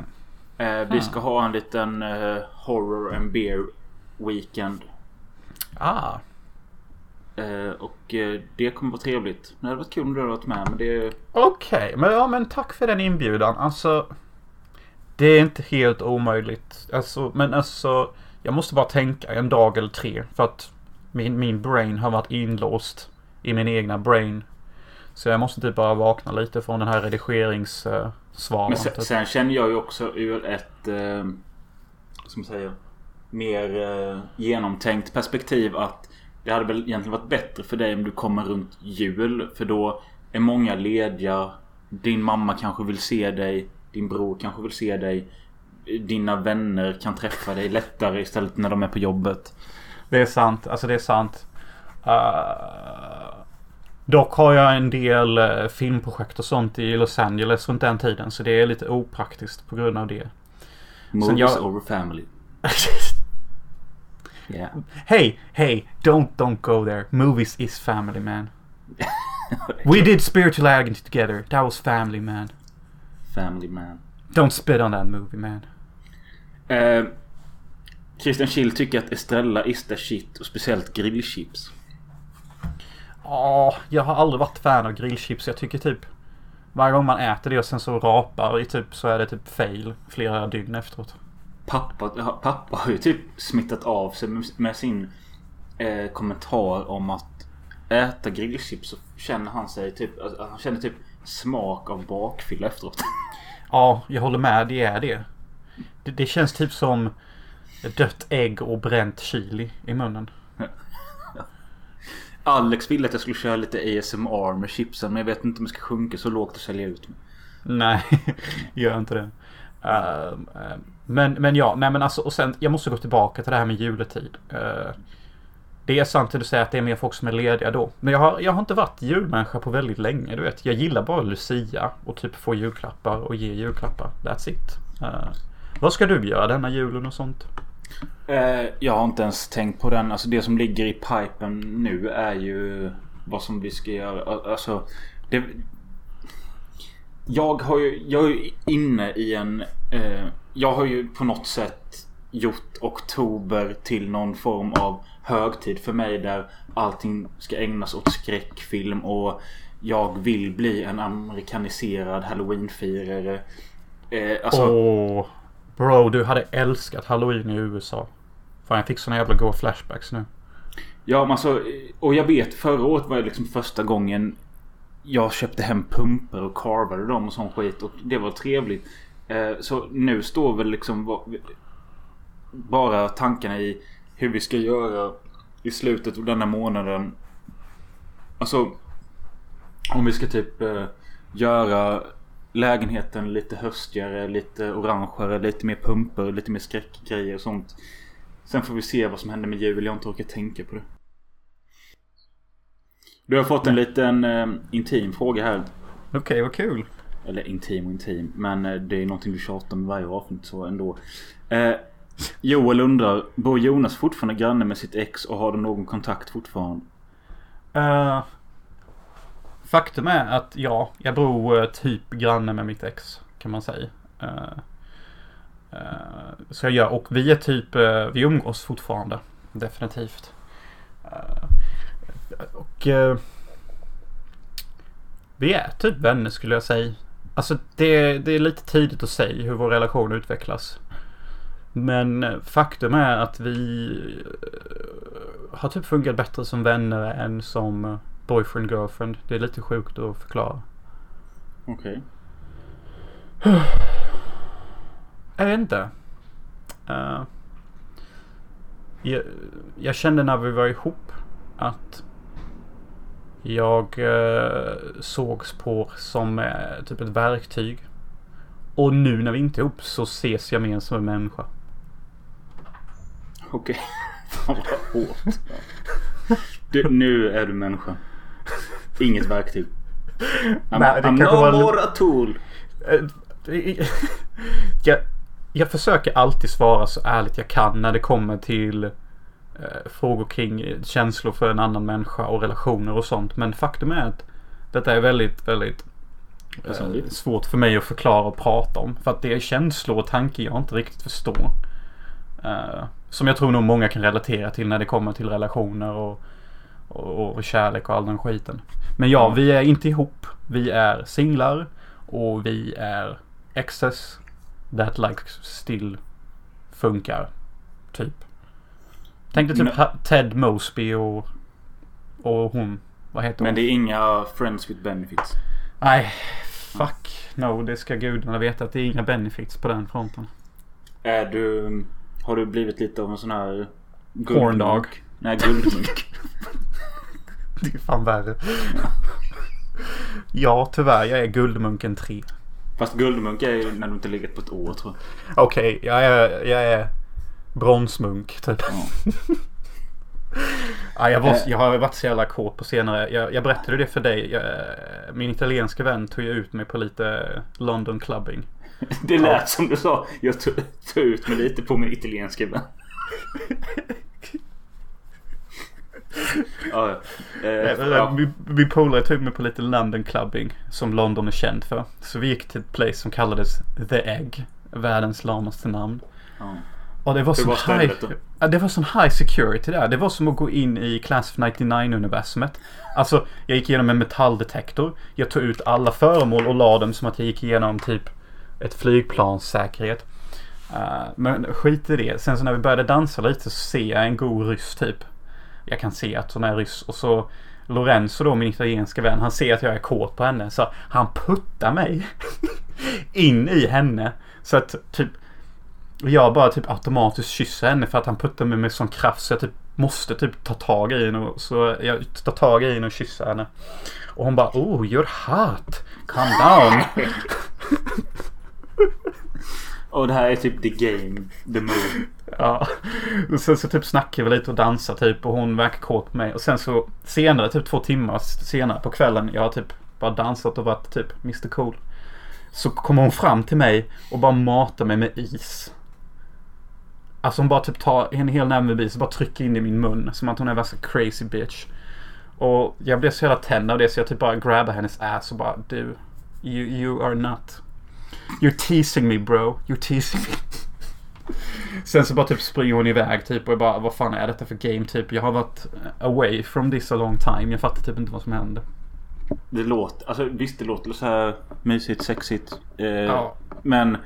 Eh, vi ska ha en liten eh, horror and beer weekend. Ah. Eh, och eh, det kommer vara trevligt. Det hade varit kul om du hade varit med. Men det... Okej, men ja men tack för den inbjudan. Alltså. Det är inte helt omöjligt. Alltså, men alltså, jag måste bara tänka en dag eller tre. För att min, min brain har varit inlåst i min egna brain. Så jag måste typ bara vakna lite från den här redigeringssvaran. Men sen, typ. sen känner jag ju också ur ett... Eh, som säger. Mer eh, genomtänkt perspektiv att det hade väl egentligen varit bättre för dig om du kommer runt jul. För då är många lediga. Din mamma kanske vill se dig. Din bror kanske vill se dig. Dina vänner kan träffa dig lättare istället när de är på jobbet. Det är sant. Alltså det är sant. Uh, dock har jag en del uh, filmprojekt och sånt i Los Angeles runt den tiden. Så det är lite opraktiskt på grund av det. Movies jag- over family. Yeah. hey, hey, don't don't go there. Movies is family man. We did spiritual agony together. That was family man. Family man. Don't spit on that movie man. Eh, Christian Schill tycker att Estrella is the shit och speciellt grillchips. Ja, jag har aldrig varit fan av grillchips. Jag tycker typ varje gång man äter det och sen så rapar i typ så är det typ fail flera dygn efteråt. Pappa, pappa har ju typ smittat av sig med, sin eh, kommentar om att äta grillchips så känner han sig typ, alltså, han känner typ smak av bakfylla efteråt. Ja, jag håller med. Det är det. Det, det känns typ som dött ägg och bränt chili i munnen. Alex ville att jag skulle köra lite ASMR med chipsen men jag vet inte om jag ska sjunka så lågt och sälja ut mig. Nej, gör inte det. Uh, uh, men, men ja, nej men alltså och sen jag måste gå tillbaka till det här med juletid. Uh, det är sant att du säger att det är mer folk som är lediga då. Men jag har, jag har inte varit julmänniska på väldigt länge, du vet. Jag gillar bara Lucia och typ få julklappar och ge julklappar. That's it. Uh, vad ska du göra denna julen och sånt? Eh, jag har inte ens tänkt på den. Alltså det som ligger i pipen nu är ju vad som vi ska göra. Alltså det, jag har ju, jag är ju inne i en... Eh, jag har ju på något sätt gjort oktober till någon form av högtid för mig där allting ska ägnas åt skräckfilm och jag vill bli en amerikaniserad halloweenfirare. Eh, alltså, oh bro, du hade älskat halloween i USA. Fan, jag fick såna jävla goa flashbacks nu. Ja men alltså, och jag vet förra året var det liksom första gången jag köpte hem pumpor och carvade dem och sån skit och det var trevligt. Eh, så nu står väl liksom bara tankarna i hur vi ska göra i slutet av denna månaden. Alltså om vi ska typ eh, göra lägenheten lite höstigare, lite orangere, lite mer pumpor, lite mer skräckgrejer och sånt. Sen får vi se vad som händer med jul. Jag har inte orkat tänka på det. Du har fått en liten eh, intim fråga här. Okej, vad kul. Eller intim och intim. Men eh, det är någonting du tjatar med varje avsnitt så ändå. Eh, Joel undrar. Bor Jonas fortfarande granne med sitt ex och har de någon kontakt fortfarande? Uh, faktum är att ja, jag bor eh, typ granne med mitt ex. Kan man säga. Eh, eh, så jag gör, och vi är typ, vi umgås fortfarande. Definitivt. Och vi är typ vänner skulle jag säga. Alltså det, det är lite tidigt att säga hur vår relation utvecklas. Men faktum är att vi har typ fungerat bättre som vänner än som boyfriend girlfriend. Det är lite sjukt att förklara. Okej. Jag vet inte. Eh, jag, jag kände när vi var ihop att jag uh, sågs på som eh, typ ett verktyg. Och nu när vi inte är ihop så ses jag mer som en människa. Okej. Fan vad hårt. Du, nu är du människa. Inget verktyg. I'm, Nej, det I'm no var- more a tool. Eh, jag, jag försöker alltid svara så ärligt jag kan när det kommer till eh, frågor kring eh, känslor för en annan människa och relationer och sånt. Men faktum är att detta är väldigt, väldigt Personligt. svårt för mig att förklara och prata om. För att det är känslor och tankar jag inte riktigt förstår. Som jag tror nog många kan relatera till när det kommer till relationer och, och, och kärlek och all den skiten. Men ja, vi är inte ihop. Vi är singlar och vi är exes. that like still funkar. Typ. Tänk dig typ Men- Ted Mosby och, och hon. Vad heter hon? Men det är inga friends with benefits. Nej, fuck no. Det ska gudarna veta att det är inga benefits på den fronten. Är du... Har du blivit lite av en sån här... Corn dog. guldmunk? Nej, guldmunk. Det är fan värre. ja, tyvärr. Jag är Guldmunken 3. Fast guldmunk är ju när du inte legat på ett år tror jag. Okej, jag, är, jag är bronsmunk typ. Ja. Ja, jag, var, Eh. jag har varit så jävla kåt på senare. Jag, jag berättade det för dig. Jag, min italienska vän tog ut mig på lite London clubbing. Det lät som du sa. Jag tog, tog ut mig lite på min italienska vän. ja. Eh, Eh, ja. Min, min polare tog mig på lite London clubbing. Som London är känd för. Så vi gick till ett place som kallades The Egg. Världens lamaste namn. Ja. Och det var sån var high, ja, det var sån high security där. Det var som att gå in i Class of 99-universumet. Alltså, jag gick igenom en metalldetektor. Jag tog ut alla föremål och la dem som att jag gick igenom typ ett flygplans säkerhet. Eh, men skit i det. Sen så när vi började dansa lite så ser jag en god ryss typ. Jag kan se att hon är ryss. Och så Lorenzo då, min italienska vän, han ser att jag är kåt på henne. Så han puttar mig in i henne. Så att typ jag bara typ automatiskt kysser henne för att han puttar mig med sån kraft så jag typ måste typ ta tag i henne. Och så jag tar tag i henne och kysser henne. Och hon bara oh you're hot. Calm down. Och det här är typ the game, the move ja. Sen så typ snackar vi lite och dansar typ och hon verkar kåt på mig. Och sen så senare, typ två timmar senare på kvällen. Jag har typ bara dansat och varit typ Mr Cool. Så kommer hon fram till mig och bara matar mig med is. Alltså hon bara typ tar en hel näve med is och bara trycker in i min mun. Som att hon är värsta crazy bitch. Och jag blev så jävla tänd av det så jag typ bara grabbar hennes ass och bara du. You, you are not. You're teasing me bro. You're teasing me. Sen så bara typ springer hon iväg typ och jag bara vad fan är detta för game typ. Jag har varit away from this a long time. Jag fattar typ inte vad som händer. Det låter, alltså visst det låter så här mysigt, sexigt. Eh, Ja. Men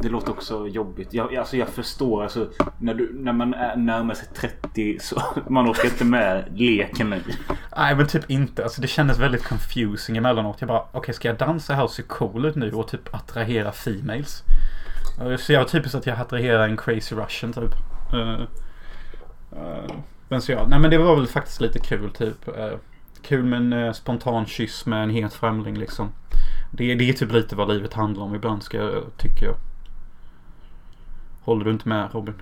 det låter också jobbigt. Jag, alltså jag förstår alltså när, du, när man är närmar sig 30 så man orkar inte med leken längre. Nej men typ inte. Alltså det kändes väldigt confusing emellanåt. Jag bara okej ska jag dansa här och se cool ut nu och typ attrahera females? Uh, så jag var typiskt att jag attraherar en crazy russian typ. Eh, eh, men så ja, nej men det var väl faktiskt lite kul typ. Eh, kul med en spontan kyss med en helt främling liksom. Det, det är typ lite vad livet handlar om ibland ska jag, tycker jag. Håller du inte med Robin?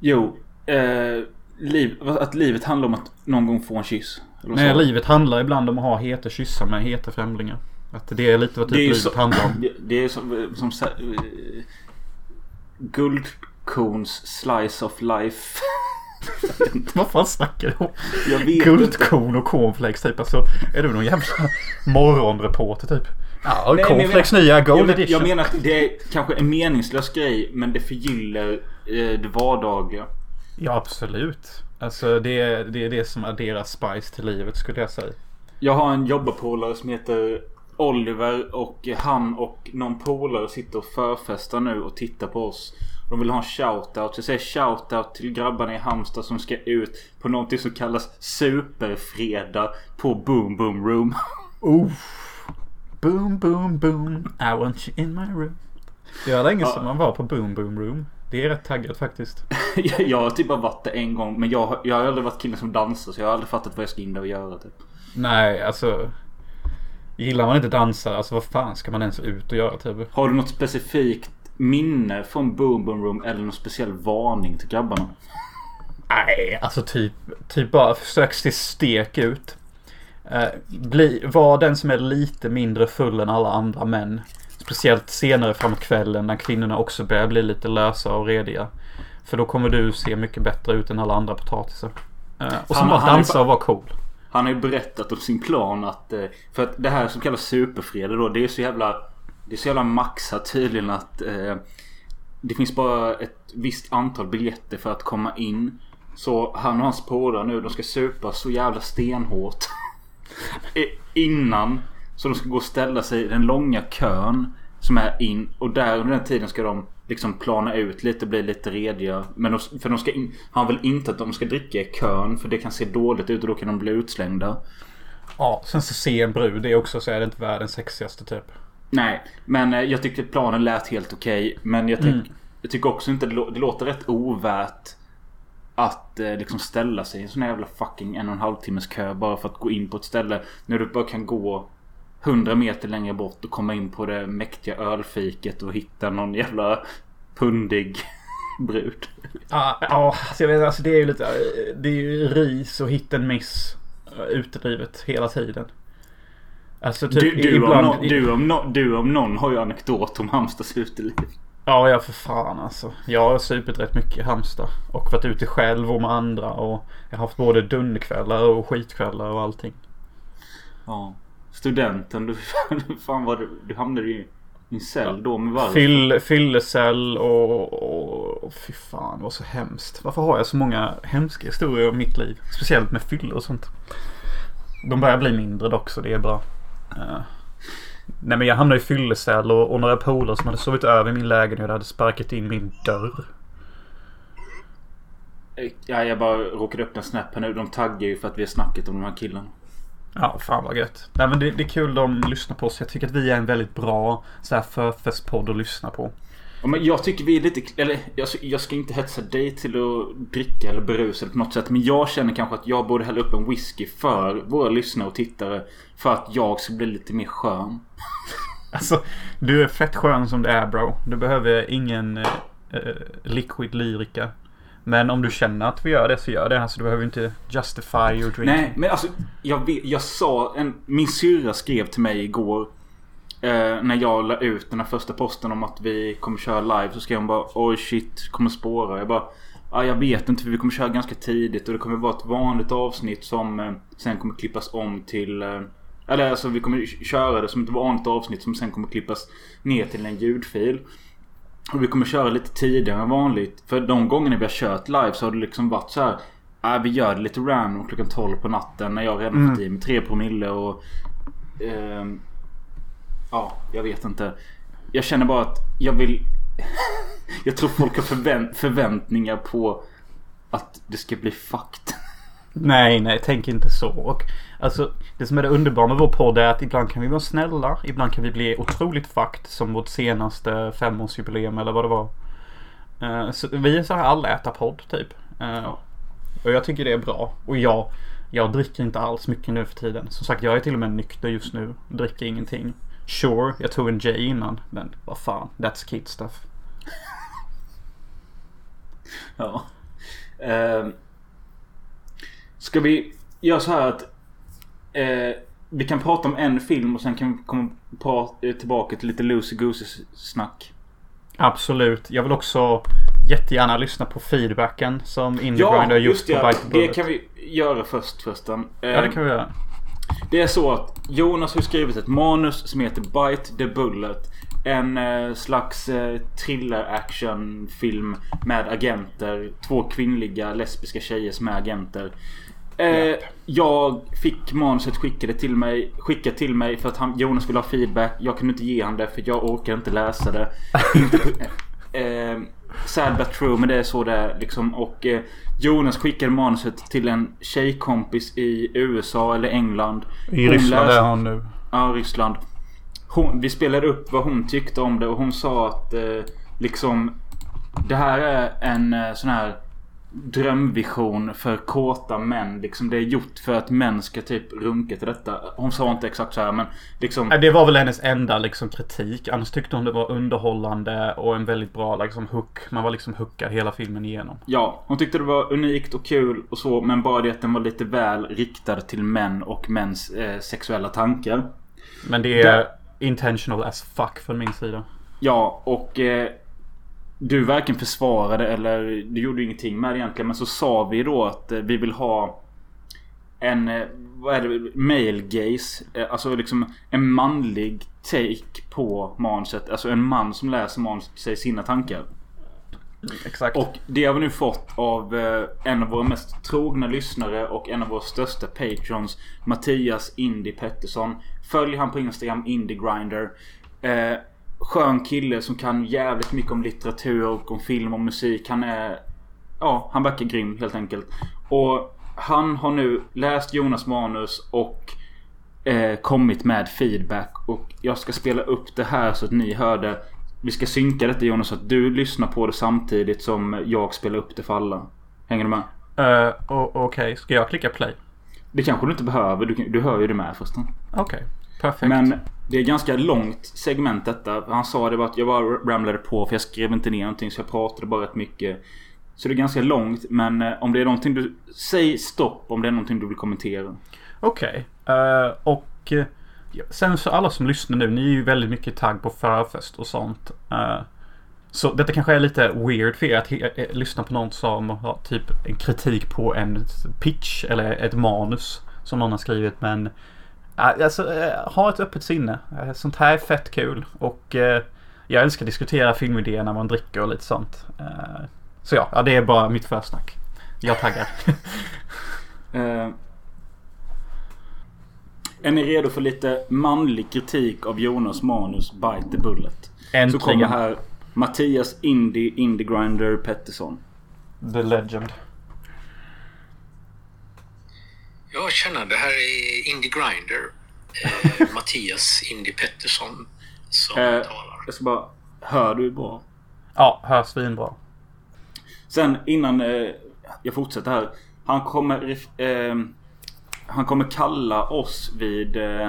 Jo. Eh, liv, att livet handlar om att någon gång få en kyss. Nej, så. livet handlar ibland om att ha heta kyssar med heta främlingar. Att det är lite vad typ livet handlar om. Det, är som, som Guldkorns slice of life. Vad fan snackar du om? Guldkorn och cornflakes typ. Alltså, är du någon jävla morgonreporter typ? Ja, Nej, men jag cornflakes menar- nya gold jag, men- edition. jag menar att det är kanske en meningslös grej men det förgyller eh, det vardagliga. Ja, absolut. Alltså det är, det är det som adderar spice till livet skulle jag säga. Jag har en jobbarpolare som heter Oliver och han och någon polare sitter och förfestar nu och tittar på oss. De vill ha en shoutout. Så jag säger shoutout till grabbarna i Halmstad som ska ut på någonting som kallas Superfredag på Boom Boom Room. Oh. Boom, boom, boom. I want you in my room. Det var länge Ja. sedan man var på Boom Boom Room. Det är rätt taggat faktiskt. jag, har typ bara varit där en gång men jag, har- jag har aldrig varit killen som dansar så jag har aldrig fattat vad jag ska in där och göra typ. Nej, alltså. Gillar man inte dansa, alltså vad fan ska man ens ut och göra typ? Har du något specifikt minne från Boom Boom Room eller någon speciell varning till grabbarna? Nej, alltså typ, typ bara försök se stek ut. Eh, bli, var den som är lite mindre full än alla andra män. Speciellt senare framåt kvällen när kvinnorna också börjar bli lite lösa och rediga. För då kommer du se mycket bättre ut än alla andra potatisar. Eh, och så bara dansa och vara cool. Han har ju berättat om sin plan att... Eh, för att det här som kallas superfredag då. Det är så jävla... Det är så jävla maxat tydligen att... Eh, det finns bara ett visst antal biljetter för att komma in. Så han och hans polare nu de ska supa så jävla stenhårt. Eh, innan. Så de ska gå och ställa sig i den långa kön. Som är in. Och där under den tiden ska de liksom plana ut lite, bli lite rediga. Men de, för de ska in, han vill inte att de ska dricka i kön. För det kan se dåligt ut och då kan de bli utslängda. Ja, sen så se en brud. Det är också så är det inte världens sexigaste typ. Nej, men eh, jag tyckte planen lät helt okej. Men jag, tyck, Mm. jag tycker också inte det, lå- det låter rätt ovärt. Att eh, liksom ställa sig i en sån här jävla fucking en och en halv timmes kö bara för att gå in på ett ställe. När du bara kan gå 100 meter längre bort och komma in på det mäktiga ölfiket och hitta någon jävla pundig brud. Ja, ja alltså jag vet, alltså det är ju lite... Det är ju ris och hit and miss. eh, Utdrivet hela tiden. Alltså typ Du, du, ibland... om no, du, om no, du om någon har ju anekdot om Halmstads uteliv. Ja, ja för fan alltså. Jag har supit rätt mycket i Halmstad. Och varit ute själv och med andra. Och jag har haft både dunderkvällar och skitkvällar och allting. Ja. Studenten, du, fan vad du, du hamnade i en cell då med varför? Fyll, fyllecell och, och, och... Fy fan, var så hemskt. Varför har jag så många hemska historier om mitt liv? Speciellt med fyllor och sånt. De börjar bli mindre dock så det är bra. Eh, nej men jag hamnade i fyllecell och, och några polare som hade sovit över i min lägenhet hade sparkat in min dörr. Ja, jag bara råkade öppna Snap här nu. De taggar ju för att vi har snackat om de här killarna. Ja, fan vad gött. Nej men det, det är kul de lyssnar på oss. Jag tycker att vi är en väldigt bra så här förfestpodd att lyssna på. Ja, men jag tycker vi är lite... Eller jag, jag ska inte hetsa dig till att dricka eller berusa eller på något sätt. Men jag känner kanske att jag borde hälla upp en whisky för våra lyssnare och tittare. För att jag ska bli lite mer skön. Alltså, du är fett skön som det är bro. Du behöver ingen eh, eh, liquid lyrika. Men om du känner att vi gör det så gör det. Alltså du behöver inte justify your drink. Nej, men alltså jag, vet, jag sa... En, min syrra skrev till mig igår. Eh, när jag la ut den här första posten om att vi kommer köra live. Så skrev hon bara oj shit, kommer spåra. Jag bara ja, jag vet inte för vi kommer köra ganska tidigt. Och det kommer vara ett vanligt avsnitt som eh, sen kommer klippas om till... Eh, eller alltså vi kommer köra det som ett vanligt avsnitt som sen kommer klippas ner till en ljudfil. Och vi kommer köra lite tidigare än vanligt. För de gångerna vi har kört live så har det liksom varit så här. Äh, vi gör det lite random klockan 12 på natten när jag redan Mm. fått i mig 3 promille och... ehm, ja, jag vet inte. Jag känner bara att jag vill... jag tror folk har förvänt- förväntningar på att det ska bli fucked. Nej, nej, tänk inte så. Och, alltså, det som är det underbara med vår podd är att ibland kan vi vara snälla. Ibland kan vi bli otroligt fucked. Som vårt senaste femårsjubileum eller vad det var. Eh, så vi är så här allätarpodd typ. Ja. Och jag tycker det är bra. Och jag, jag dricker inte alls mycket nu för tiden. Som sagt, jag är till och med nykter just nu. Dricker ingenting. Sure, jag tog en J innan. Men vad fan, that's kid stuff. Ja. Ehm, ska vi göra så här att eh, vi kan prata om en film och sen kan vi komma pra- eh, tillbaka till lite loosey goosey snack. Absolut. Jag vill också jättegärna lyssna på feedbacken som Indie Ja, gjort just på. Bite Det kan vi göra först förresten. Ja, det kan vi göra. Det är så att Jonas har skrivit ett manus som heter Bite the Bullet. En eh, slags eh, thriller-action-film med agenter. Två kvinnliga lesbiska tjejer som är agenter. Eh, jag fick manuset skickade till mig, skickat till mig för att han, Jonas ville ha feedback. Jag kunde inte ge han det för jag orkar inte läsa det. inte, eh, sad but true men det är så det är liksom. Och eh, Jonas skickade manuset till en tjejkompis i USA eller England. I Hon Ryssland läste- är han nu. Ja, Ryssland. Hon, vi spelade upp vad hon tyckte om det och hon sa att eh, liksom Det här är en eh, sån här drömvision för kåta män. Liksom det är gjort för att män ska typ runka till detta. Hon sa inte exakt så här men liksom Det var väl hennes enda liksom, kritik. Annars tyckte hon det var underhållande och en väldigt bra liksom, hook. Man var liksom hookad hela filmen igenom. Ja, hon tyckte det var unikt och kul och så. Men bara det att den var lite väl riktad till män och mäns eh, sexuella tankar. Men det är Där- intentional as fuck från min sida. Ja, och eh, du varken försvarade eller du gjorde ingenting med det egentligen. Men så sa vi då att eh, vi vill ha en, eh, vad är det, male gaze. Eh, alltså liksom en manlig take på manuset. Alltså en man som läser manuset säger sina tankar. Exakt. Och det har vi nu fått av en av våra mest trogna lyssnare och en av våra största patrons. Mattias Indy Pettersson. Följ han på Instagram, Indie Grinder. Eh, skön kille som kan jävligt mycket om litteratur och om film och musik. Han är... Ja, han verkar grym helt enkelt. Och han har nu läst Jonas manus och eh, kommit med feedback. Och jag ska spela upp det här så att ni hör det. Vi ska synka detta Jonas så att du lyssnar på det samtidigt som jag spelar upp det för alla. Hänger du med? Uh, Okej, okay. ska jag klicka play? Det kanske du inte behöver. Du, du hör ju det med förresten. Okej, okay. Perfekt. Men det är ganska långt segment detta. Han sa det var att jag bara ramlade på för jag skrev inte ner någonting så jag pratade bara rätt mycket. Så det är ganska långt men eh, om det är någonting du... Säg stopp om det är någonting du vill kommentera. Okej. Okay. Uh, och uh, sen så alla som lyssnar nu, ni är ju väldigt mycket tagg på förfest och sånt. Uh, så detta kanske är lite weird för er att lyssna på någon som har typ en kritik på en pitch eller ett manus som någon har skrivit. Men alltså, ha ett öppet sinne. Sånt här är fett kul. Och jag älskar att diskutera filmidéer när man dricker och lite sånt. Så ja, det är bara mitt försnack. Jag taggar. uh, är ni redo för lite manlig kritik av Jonas manus Bite the Bullet? Äntligen. Så kommer här Mattias Indie Indie Grinder Pettersson. The Legend. Ja, tjena. Det här är Indie Grinder. Eh, Mattias Indie Pettersson som eh, talar. Jag ska bara... Hör du bra? Ja, hör svinbra. Sen innan eh, jag fortsätter här. Han kommer... Eh, han kommer kalla oss vid eh,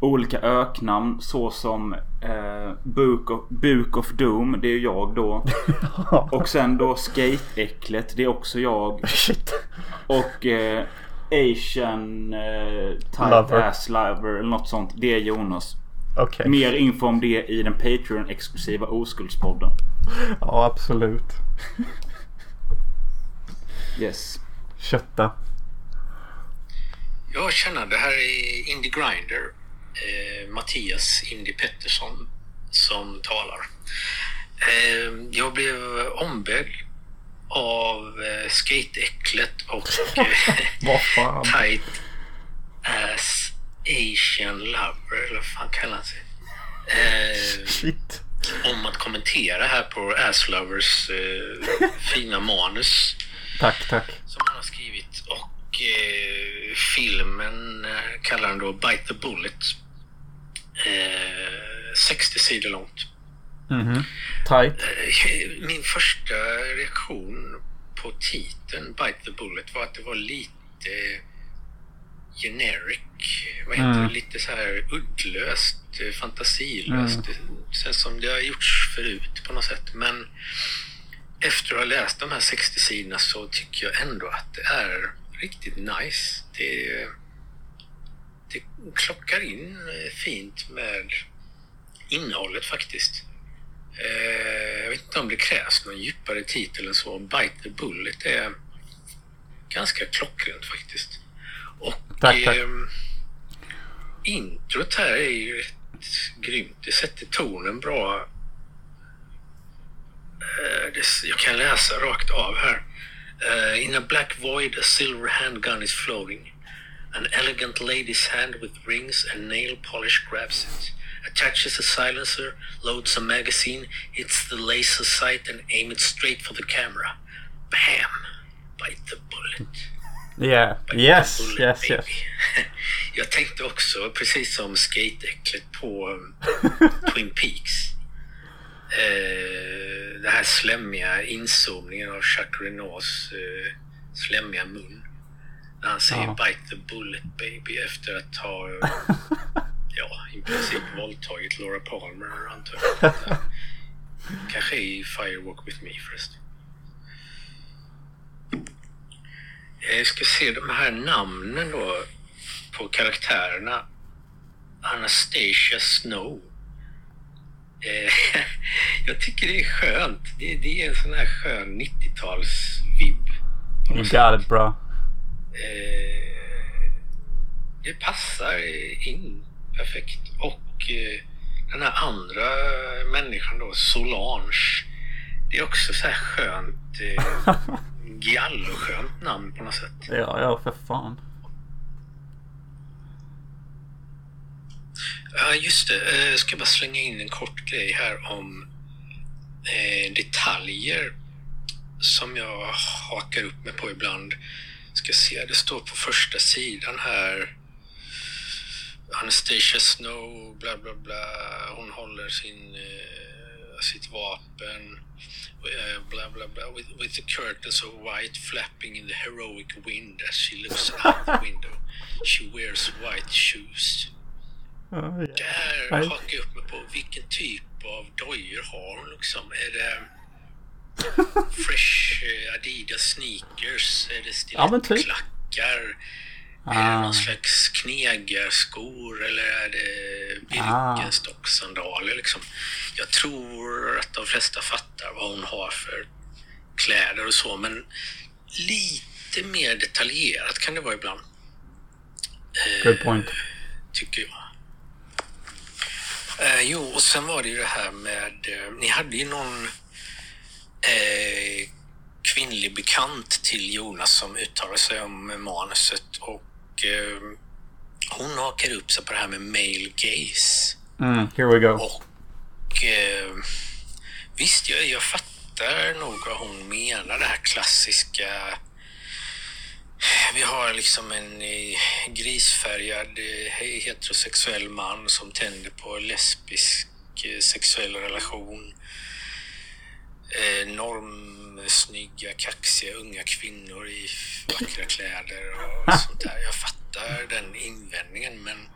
olika öknamn såsom eh, Book, of, Book of Doom. Det är jag då. Och sen då Skate-äcklet. Det är också jag. Shit. Och eh, Asian eh, Type lover. Ass Lover eller något sånt. Det är Jonas. Okay. Mer info om det i den Patreon-exklusiva Oskuldspodden. Ja, absolut. Yes. Kötta. Ja, tjena. Det här är Indie Grinder. Eh, Mattias Indie Pettersson som talar. Eh, jag blev ombedd av eh, Skateäcklet och eh, Tight Ass Asian Lover, eller vad fan kallar han sig? Eh. Om att kommentera här på Ass Lovers eh, fina manus. Tack, tack. Som han har skrivit. Och eh, filmen eh, kallar han då Bite the Bullet. Eh, 60 sidor långt. Mm -hmm. Tight. Eh, min första reaktion på titeln Bite the Bullet var att det var lite generic. Vad heter mm. Lite så här uddlöst, eh, fantasilöst. Mm. Känns som det har gjorts förut på något sätt. Men efter att ha läst de här 60 sidorna så tycker jag ändå att det är riktigt nice. Det, det klockar in fint med innehållet faktiskt. Eh, jag vet inte om det krävs någon djupare titel än så. Bite the Bullet är ganska klockrent faktiskt. Och tack, tack. Eh, introt här är ju rätt grymt. Det sätter tonen bra Uh, this, jag kan läsa rakt av här. Uh, in a black void a silver handgun is floating. An elegant lady's hand with rings and nail polish grabs it. Attaches a silencer, loads a magazine, hits the laser sight and aim it straight for the camera. Bam! Bite the bullet. Yeah. Bite yes, bullet, yes, baby. yes. jag tänkte också, precis som skateäcklet på um, Twin Peaks. Eh, den här slemmiga inzoomningen av Chuck Renaults eh, slemmiga mun. När han säger ja. “Bite the bullet baby” efter att ha ja, i princip våldtagit Laura Palmer antar jag. Kanske i Firewalk with me förresten. Jag ska se de här namnen då på karaktärerna. Anastasia Snow Eh, jag tycker det är skönt. Det, det är en sån här skön 90-tals-vibb. You got it bra. Eh, det passar in perfekt. Och eh, den här andra människan då, Solange. Det är också så här skönt. Eh, Giallo-skönt namn på något sätt. Ja, ja för fan. Ja, just det. Eh, Jag ska bara slänga in en kort grej här om eh, detaljer som jag hakar upp mig på ibland. Ska se, det står på första sidan här. Anastasia Snow, bla bla bla. Hon håller sin, eh, sitt vapen. eh, Bla bla bla. With, with the curtains of white flapping in the heroic wind as she looks out the window. She wears white shoes. Där Nej. hakar jag upp mig på vilken typ av dojor har hon liksom? Är det Fresh eh, Adidas sneakers? Är det Ja, men typ. Stilettklackar? Är det Ah. någon slags knegarskor eller är det Ah. Birkenstock-sandaler liksom? Jag tror att de flesta fattar vad hon har för kläder och så, men lite mer detaljerat kan det vara ibland. Eh, Good point. tycker jag. Eh, jo, och sen var det ju det här med... Eh, ni hade ju någon eh, kvinnlig bekant till Jonas som uttalade sig om manuset och eh, hon hakar upp sig på det här med male gaze. Mm, here we go. Och eh, visst, jag, jag fattar nog vad hon menar, det här klassiska vi har liksom en eh, grisfärgad eh, heterosexuell man som tänder på lesbisk eh, sexuell relation. Eh, normsnygga, kaxiga unga kvinnor i vackra kläder och sånt där. Jag fattar den invändningen men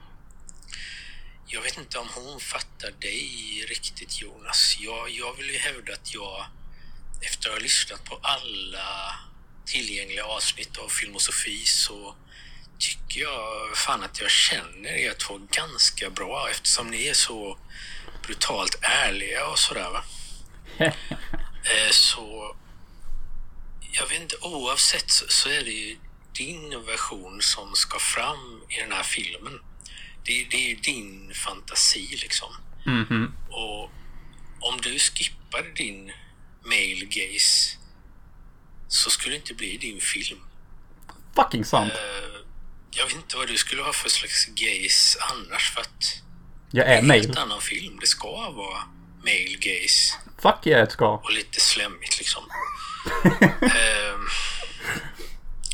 jag vet inte om hon fattar dig riktigt Jonas. Jag, jag vill ju hävda att jag efter att ha lyssnat på alla tillgängliga avsnitt av Filmosofi så tycker jag fan att jag känner er två ganska bra eftersom ni är så brutalt ärliga och sådär va. Eh, så jag vet inte, oavsett så, så är det ju din version som ska fram i den här filmen. Det, det är ju din fantasi liksom. Mhm. Och om du skippade din male gaze så skulle det inte bli din film. Fucking sant. Eh, jag vet inte vad du skulle ha för slags gaze annars för att Jag det är är en helt annan film. Det ska vara male gaze Fuck yeah, det ska. och lite slemmigt liksom.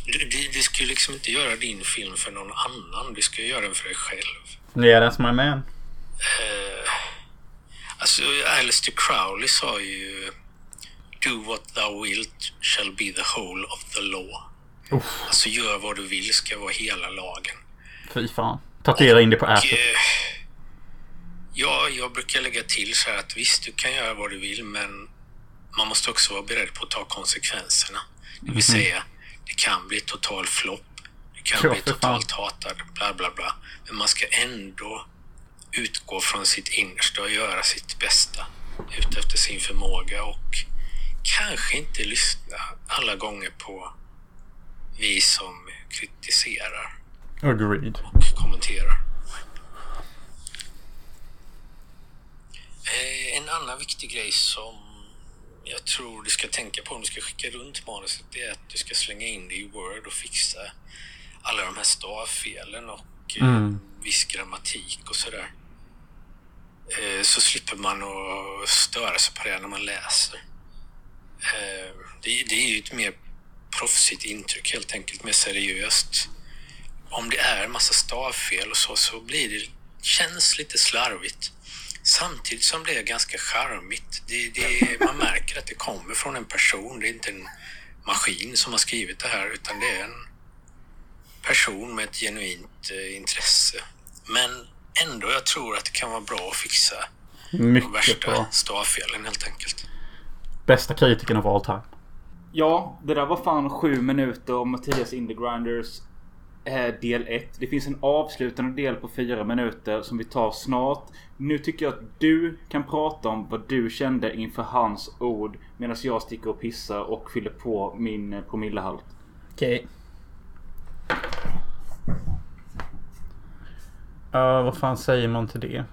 Du, du, du ska ju liksom inte göra din film för någon annan. Du ska göra den för dig själv. Yeah, that's my man. Eh, alltså, Alistair Crowley sa ju Do what thou wilt shall be the whole of the law. Uff, Alltså, gör vad du vill ska vara hela lagen. fy fan. Tatuera in det på ätet. eh, ja, jag brukar lägga till så här att visst, du kan göra vad du vill, men man måste också vara beredd på att ta konsekvenserna. Det vill säga, det kan bli total flopp. Det kan Ja, bli fan. totalt hatad, bla bla bla. Men man ska ändå utgå från sitt innersta och göra sitt bästa utefter sin förmåga och kanske inte lyssna alla gånger på vi som kritiserar Agreed. och kommenterar. Eh, En annan viktig grej som jag tror du ska tänka på om du ska skicka runt manuset det är att du ska slänga in det i Word och fixa alla de här stavfelen och eh, Mm. viss grammatik och sådär. Eh, Så slipper man att störa sig på det när man läser. Eh, Det, det är ju ett mer proffsigt intryck helt enkelt, mer seriöst om det är en massa stavfel och så, så blir det, känns lite slarvigt. Samtidigt som det är ganska charmigt. Det, det, man märker att det kommer från en person. Det är inte en maskin som har skrivit det här, utan det är en person med ett genuint eh, intresse. Men ändå, jag tror att det kan vara bra att fixa de Mycket värsta bra. stavfelen helt enkelt. Bästa kritiken of all time. Ja, det där var fan sju minuter om Mattias Indie Grinders eh, del 1. Det finns en avslutande del på fyra minuter som vi tar snart. Nu tycker jag att du kan prata om vad du kände inför hans ord medan jag sticker och pissar och fyller på min eh, promillehalt. Okej. Ja, vad fan säger man till det?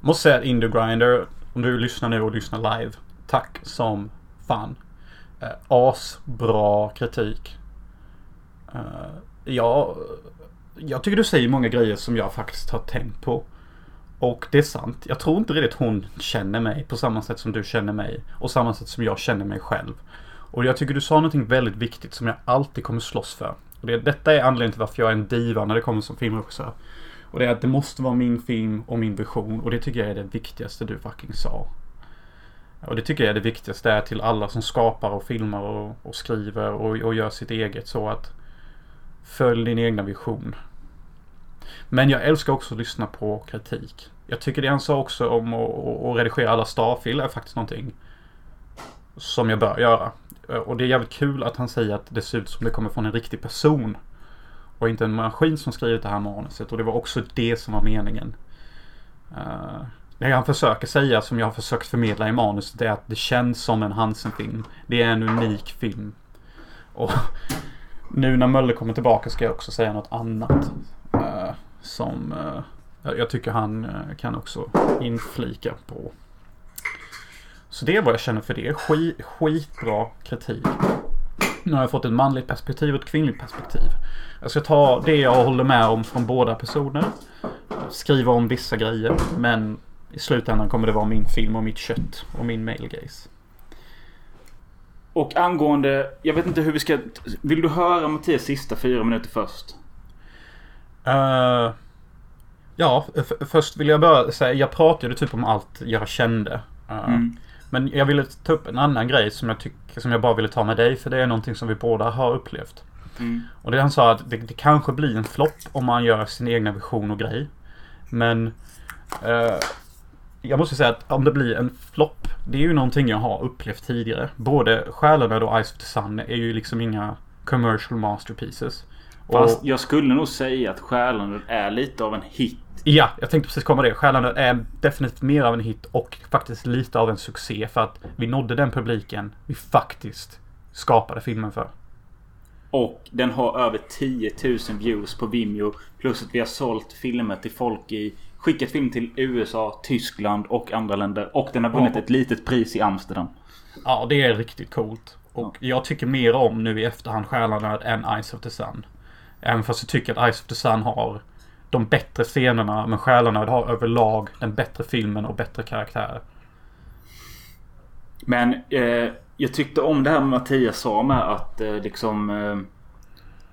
Måste säga att Indie Grinder, om du lyssnar nu och lyssnar live. Tack som fan. Eh, asbra kritik. Eh, jag jag tycker du säger många grejer som jag faktiskt har tänkt på. Och det är sant. Jag tror inte riktigt hon känner mig på samma sätt som du känner mig. Och samma sätt som jag känner mig själv. Och jag tycker du sa någonting väldigt viktigt som jag alltid kommer slåss för. Och det, detta är anledningen till varför jag är en diva när det kommer som filmregissör. Och det är att det måste vara min film och min vision. Och det tycker jag är det viktigaste du fucking sa. Och det tycker jag är det viktigaste är till alla som skapar och filmar och, och skriver och, och gör sitt eget så att Följ din egna vision. Men jag älskar också att lyssna på kritik. Jag tycker det han sa också om att, redigera alla Starfield är faktiskt någonting som jag bör göra. Och det är jävligt kul att han säger att det ser ut som det kommer från en riktig person. Och inte en maskin som skrivit det här manuset. Och det var också det som var meningen. Uh, det han försöker säga, som jag har försökt förmedla i manuset, är att det känns som en Hansen-film. Det är en unik film. Och nu när Möller kommer tillbaka ska jag också säga något annat. Uh, som uh, jag tycker han uh, kan också inflika på. Så det är vad jag känner för det. Skit, skitbra kritik. Nu har jag fått ett manligt perspektiv och ett kvinnligt perspektiv. Jag ska ta det jag håller med om från båda personer. Skriva om vissa grejer. Men i slutändan kommer det vara min film och mitt kött och min male gaze. Och angående, jag vet inte hur vi ska... Vill du höra Mattias sista fyra minuter först? Uh, ja, först vill jag bara säga, jag pratade typ om allt jag kände. Uh, mm. Men jag ville ta upp en annan grej som jag tycker, som jag bara ville ta med dig. För det är någonting som vi båda har upplevt. Mm. Och det han sa att det, det kanske blir en flopp om man gör sin egna vision och grej. Men uh, jag måste säga att om det blir en flopp. Det är ju någonting jag har upplevt tidigare. Både Själarna och Ice of the Sun är ju liksom inga commercial masterpieces. Fast och, jag skulle nog säga att Själarna är lite av en hit. Ja, jag tänkte precis komma det. Själarna är definitivt mer av en hit och faktiskt lite av en succé. För att vi nådde den publiken vi faktiskt skapade filmen för. Och den har över 10 000 views på Vimeo. Plus att vi har sålt filmer till folk i skickat film till USA, Tyskland och andra länder. Och den har vunnit ett litet pris i Amsterdam. Ja, det är riktigt coolt. Och ja. jag tycker mer om nu i efterhand Själanöd än Ice of the Sun. Även fast jag tycker att Ice of the Sun har de bättre scenerna. Men Själanöd har överlag den bättre filmen och bättre karaktärer. Men eh, jag tyckte om det här Mattias sa med att eh, liksom... Eh,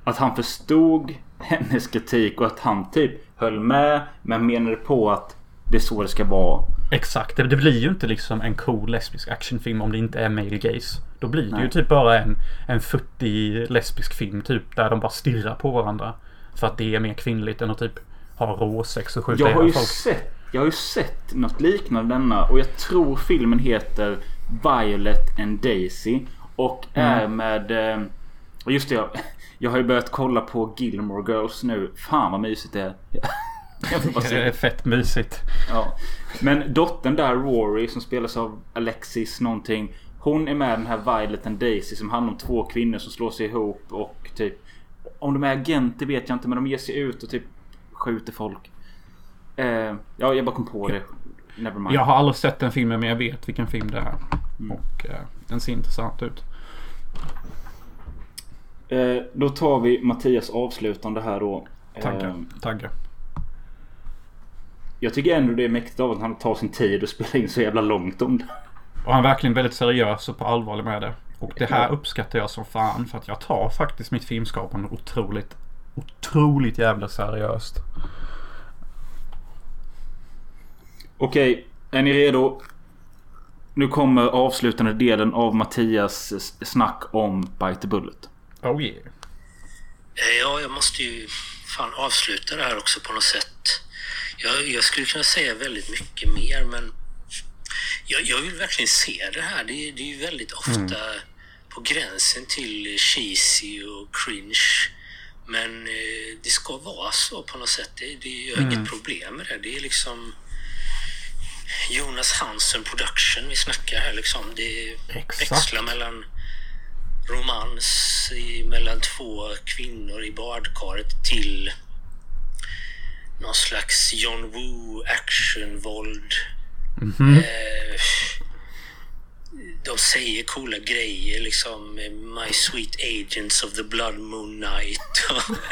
att han förstod hennes kritik och att han typ höll med men menade på att det är så det ska vara. Exakt. Det, blir ju inte liksom en cool lesbisk actionfilm om det inte är male gaze. Då blir det Nej. ju typ bara en, en futtig lesbisk film typ där de bara stirrar på varandra. För att det är mer kvinnligt än att typ ha råsex och skjuta jag har ju folk. Sett, jag har ju sett något liknande denna och jag tror filmen heter Violet and Daisy. Och mm. är med... Eh, just det, jag har ju börjat kolla på Gilmore Girls nu. Fan vad mysigt det är. det är fett mysigt. Ja. Men dottern där, Rory, som spelas av Alexis någonting. Hon är med den här Violet and Daisy som handlar om två kvinnor som slår sig ihop och typ... Om de är agenter vet jag inte men de ger sig ut och typ skjuter folk. Eh, ja, jag bara kom på det. Nevermind. Jag har aldrig sett den filmen men jag vet vilken film det är. Mm. Och eh, den ser intressant ut. Eh, då tar vi Mattias avslutande här då. Tackar. Eh, Tackar. Jag tycker ändå det är mäktigt av att han tar sin tid och spelar in så jävla långt om det. Och han är verkligen väldigt seriös och på allvar med det. Och det här uppskattar jag som fan för att jag tar faktiskt mitt filmskapande otroligt, otroligt jävla seriöst. Okej, är ni redo? Nu kommer avslutande delen av Mattias snack om Bite the Bullet. Oh yeah. Eh, ja, jag måste ju fan avsluta det här också på något sätt. Jag, jag skulle kunna säga väldigt mycket mer, men jag, jag vill verkligen se det här. Det, det är ju väldigt ofta mm. på gränsen till cheesy och cringe. Men eh, det ska vara så på något sätt. Det, det, har mm. inget problem med det. Det är liksom Jonas Hansen Production vi snackar här liksom. Det Exakt. växlar mellan romans i, mellan två kvinnor i badkaret till någon slags John Woo actionvåld. Mm -hmm. eh, de säger coola grejer liksom. My sweet agents of the blood moon night.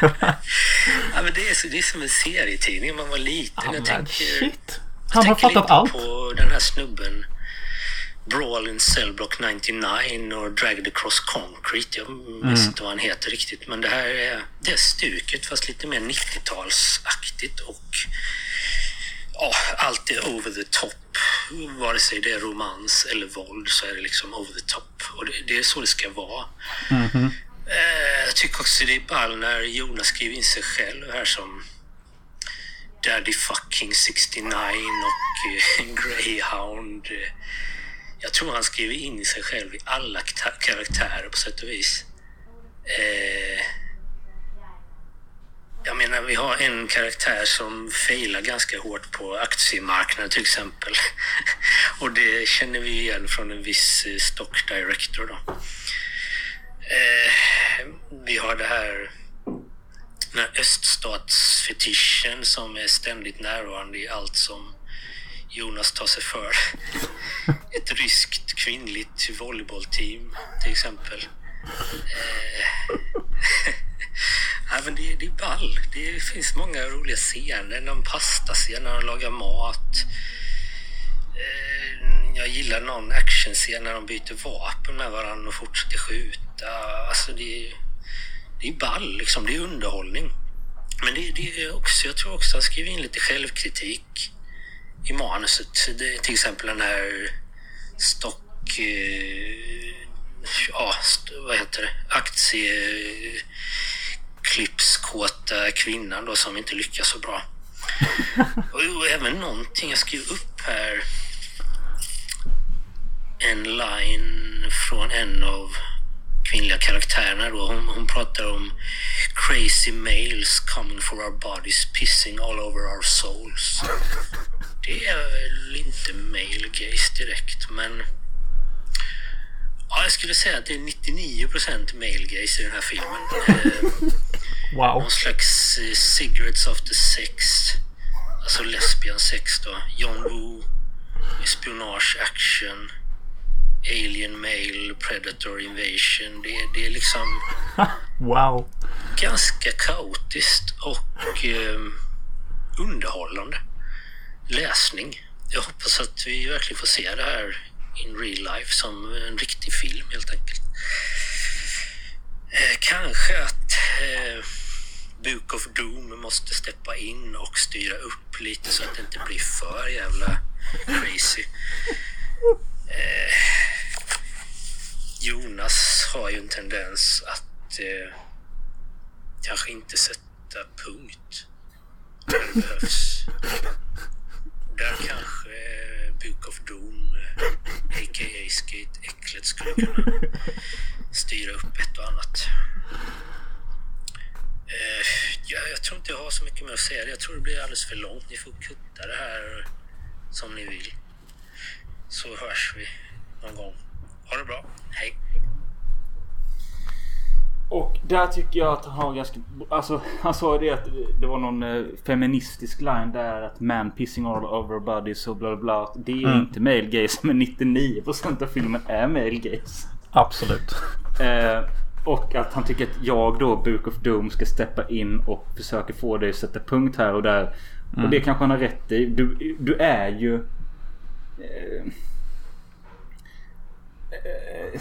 ja, men det, är, det är som en serietidning man var liten. Ja, jag tänker, shit. Han har fattat allt. på den här snubben. Brawl in Cellblock 99 och Dragged Across Concrete. Jag Mm. minns inte vad han heter riktigt. Men det här är det stuket fast lite mer 90-talsaktigt och ja, allt är over the top. Vare sig det är romans eller våld så är det liksom over the top. Och det, det är så det ska vara. Mhm. Eh, jag tycker också det är ball när Jonas skriver in sig själv här som Daddy fucking 69 och eh, Greyhound. Jag tror han skriver in sig själv i alla karaktärer på sätt och vis. Eh, jag menar, vi har en karaktär som failar ganska hårt på aktiemarknaden till exempel. Och det känner vi igen från en viss eh, stock director då. Eh, vi har det här den här öststatsfetischen som är ständigt närvarande i allt som Jonas tar sig för. Ett ryskt kvinnligt volleybollteam till exempel. Eh, ja, men det, det är ball. Det finns många roliga scener. Någon pastascen när de lagar mat. Eh, jag gillar någon actionscen när de byter vapen med varandra och fortsätter skjuta. Alltså det är, det är ball liksom. Det är underhållning. Men det, det är också, jag tror också han skriver in lite självkritik i manuset. Det, till exempel den här stock... Eh, ja, vad heter det? Aktieklippskåta kvinnan då som inte lyckas så bra. Och, och även någonting jag skrev upp här. En line från en av kvinnliga karaktärerna då. Hon, hon pratar om crazy males coming for our bodies pissing all over our souls. Det är väl inte male gaze direkt men ja, jag skulle säga att det är 99% male gaze i den här filmen. Wow. någon slags eh, cigarettes after sex. Alltså lesbian sex då. John Woo, spionage, action, alien male, predator invasion. Det, det är liksom Wow. ganska kaotiskt och eh, underhållande läsning. Jag hoppas att vi verkligen får se det här in real life som en riktig film helt enkelt. Eh, kanske att eh, Book of Doom måste steppa in och styra upp lite så att det inte blir för jävla crazy. Eh, Jonas har ju en tendens att eh, kanske inte sätta punkt när det behövs. Där kanske eh, Book of Doom, eh, a.k.a. Skate-äcklet, skulle kunna styra upp ett och annat. Eh, ja, jag tror inte jag har så mycket mer att säga. Jag tror det blir alldeles för långt. Ni får kutta det här som ni vill. Så hörs vi någon gång. Ha det bra. Hej! Och där tycker jag att han har ganska... Alltså han sa ju det att det var någon eh, feministisk line där att man pissing all over bodies och bla bla bla. Det är Mm. inte male gaze men 99% av filmen är male gaze. Absolut. Eh, och att han tycker att jag då, Book of Doom, ska steppa in och försöka få dig att sätta punkt här och där. Och det kanske han har rätt i. Du, du är ju... Eh, eh,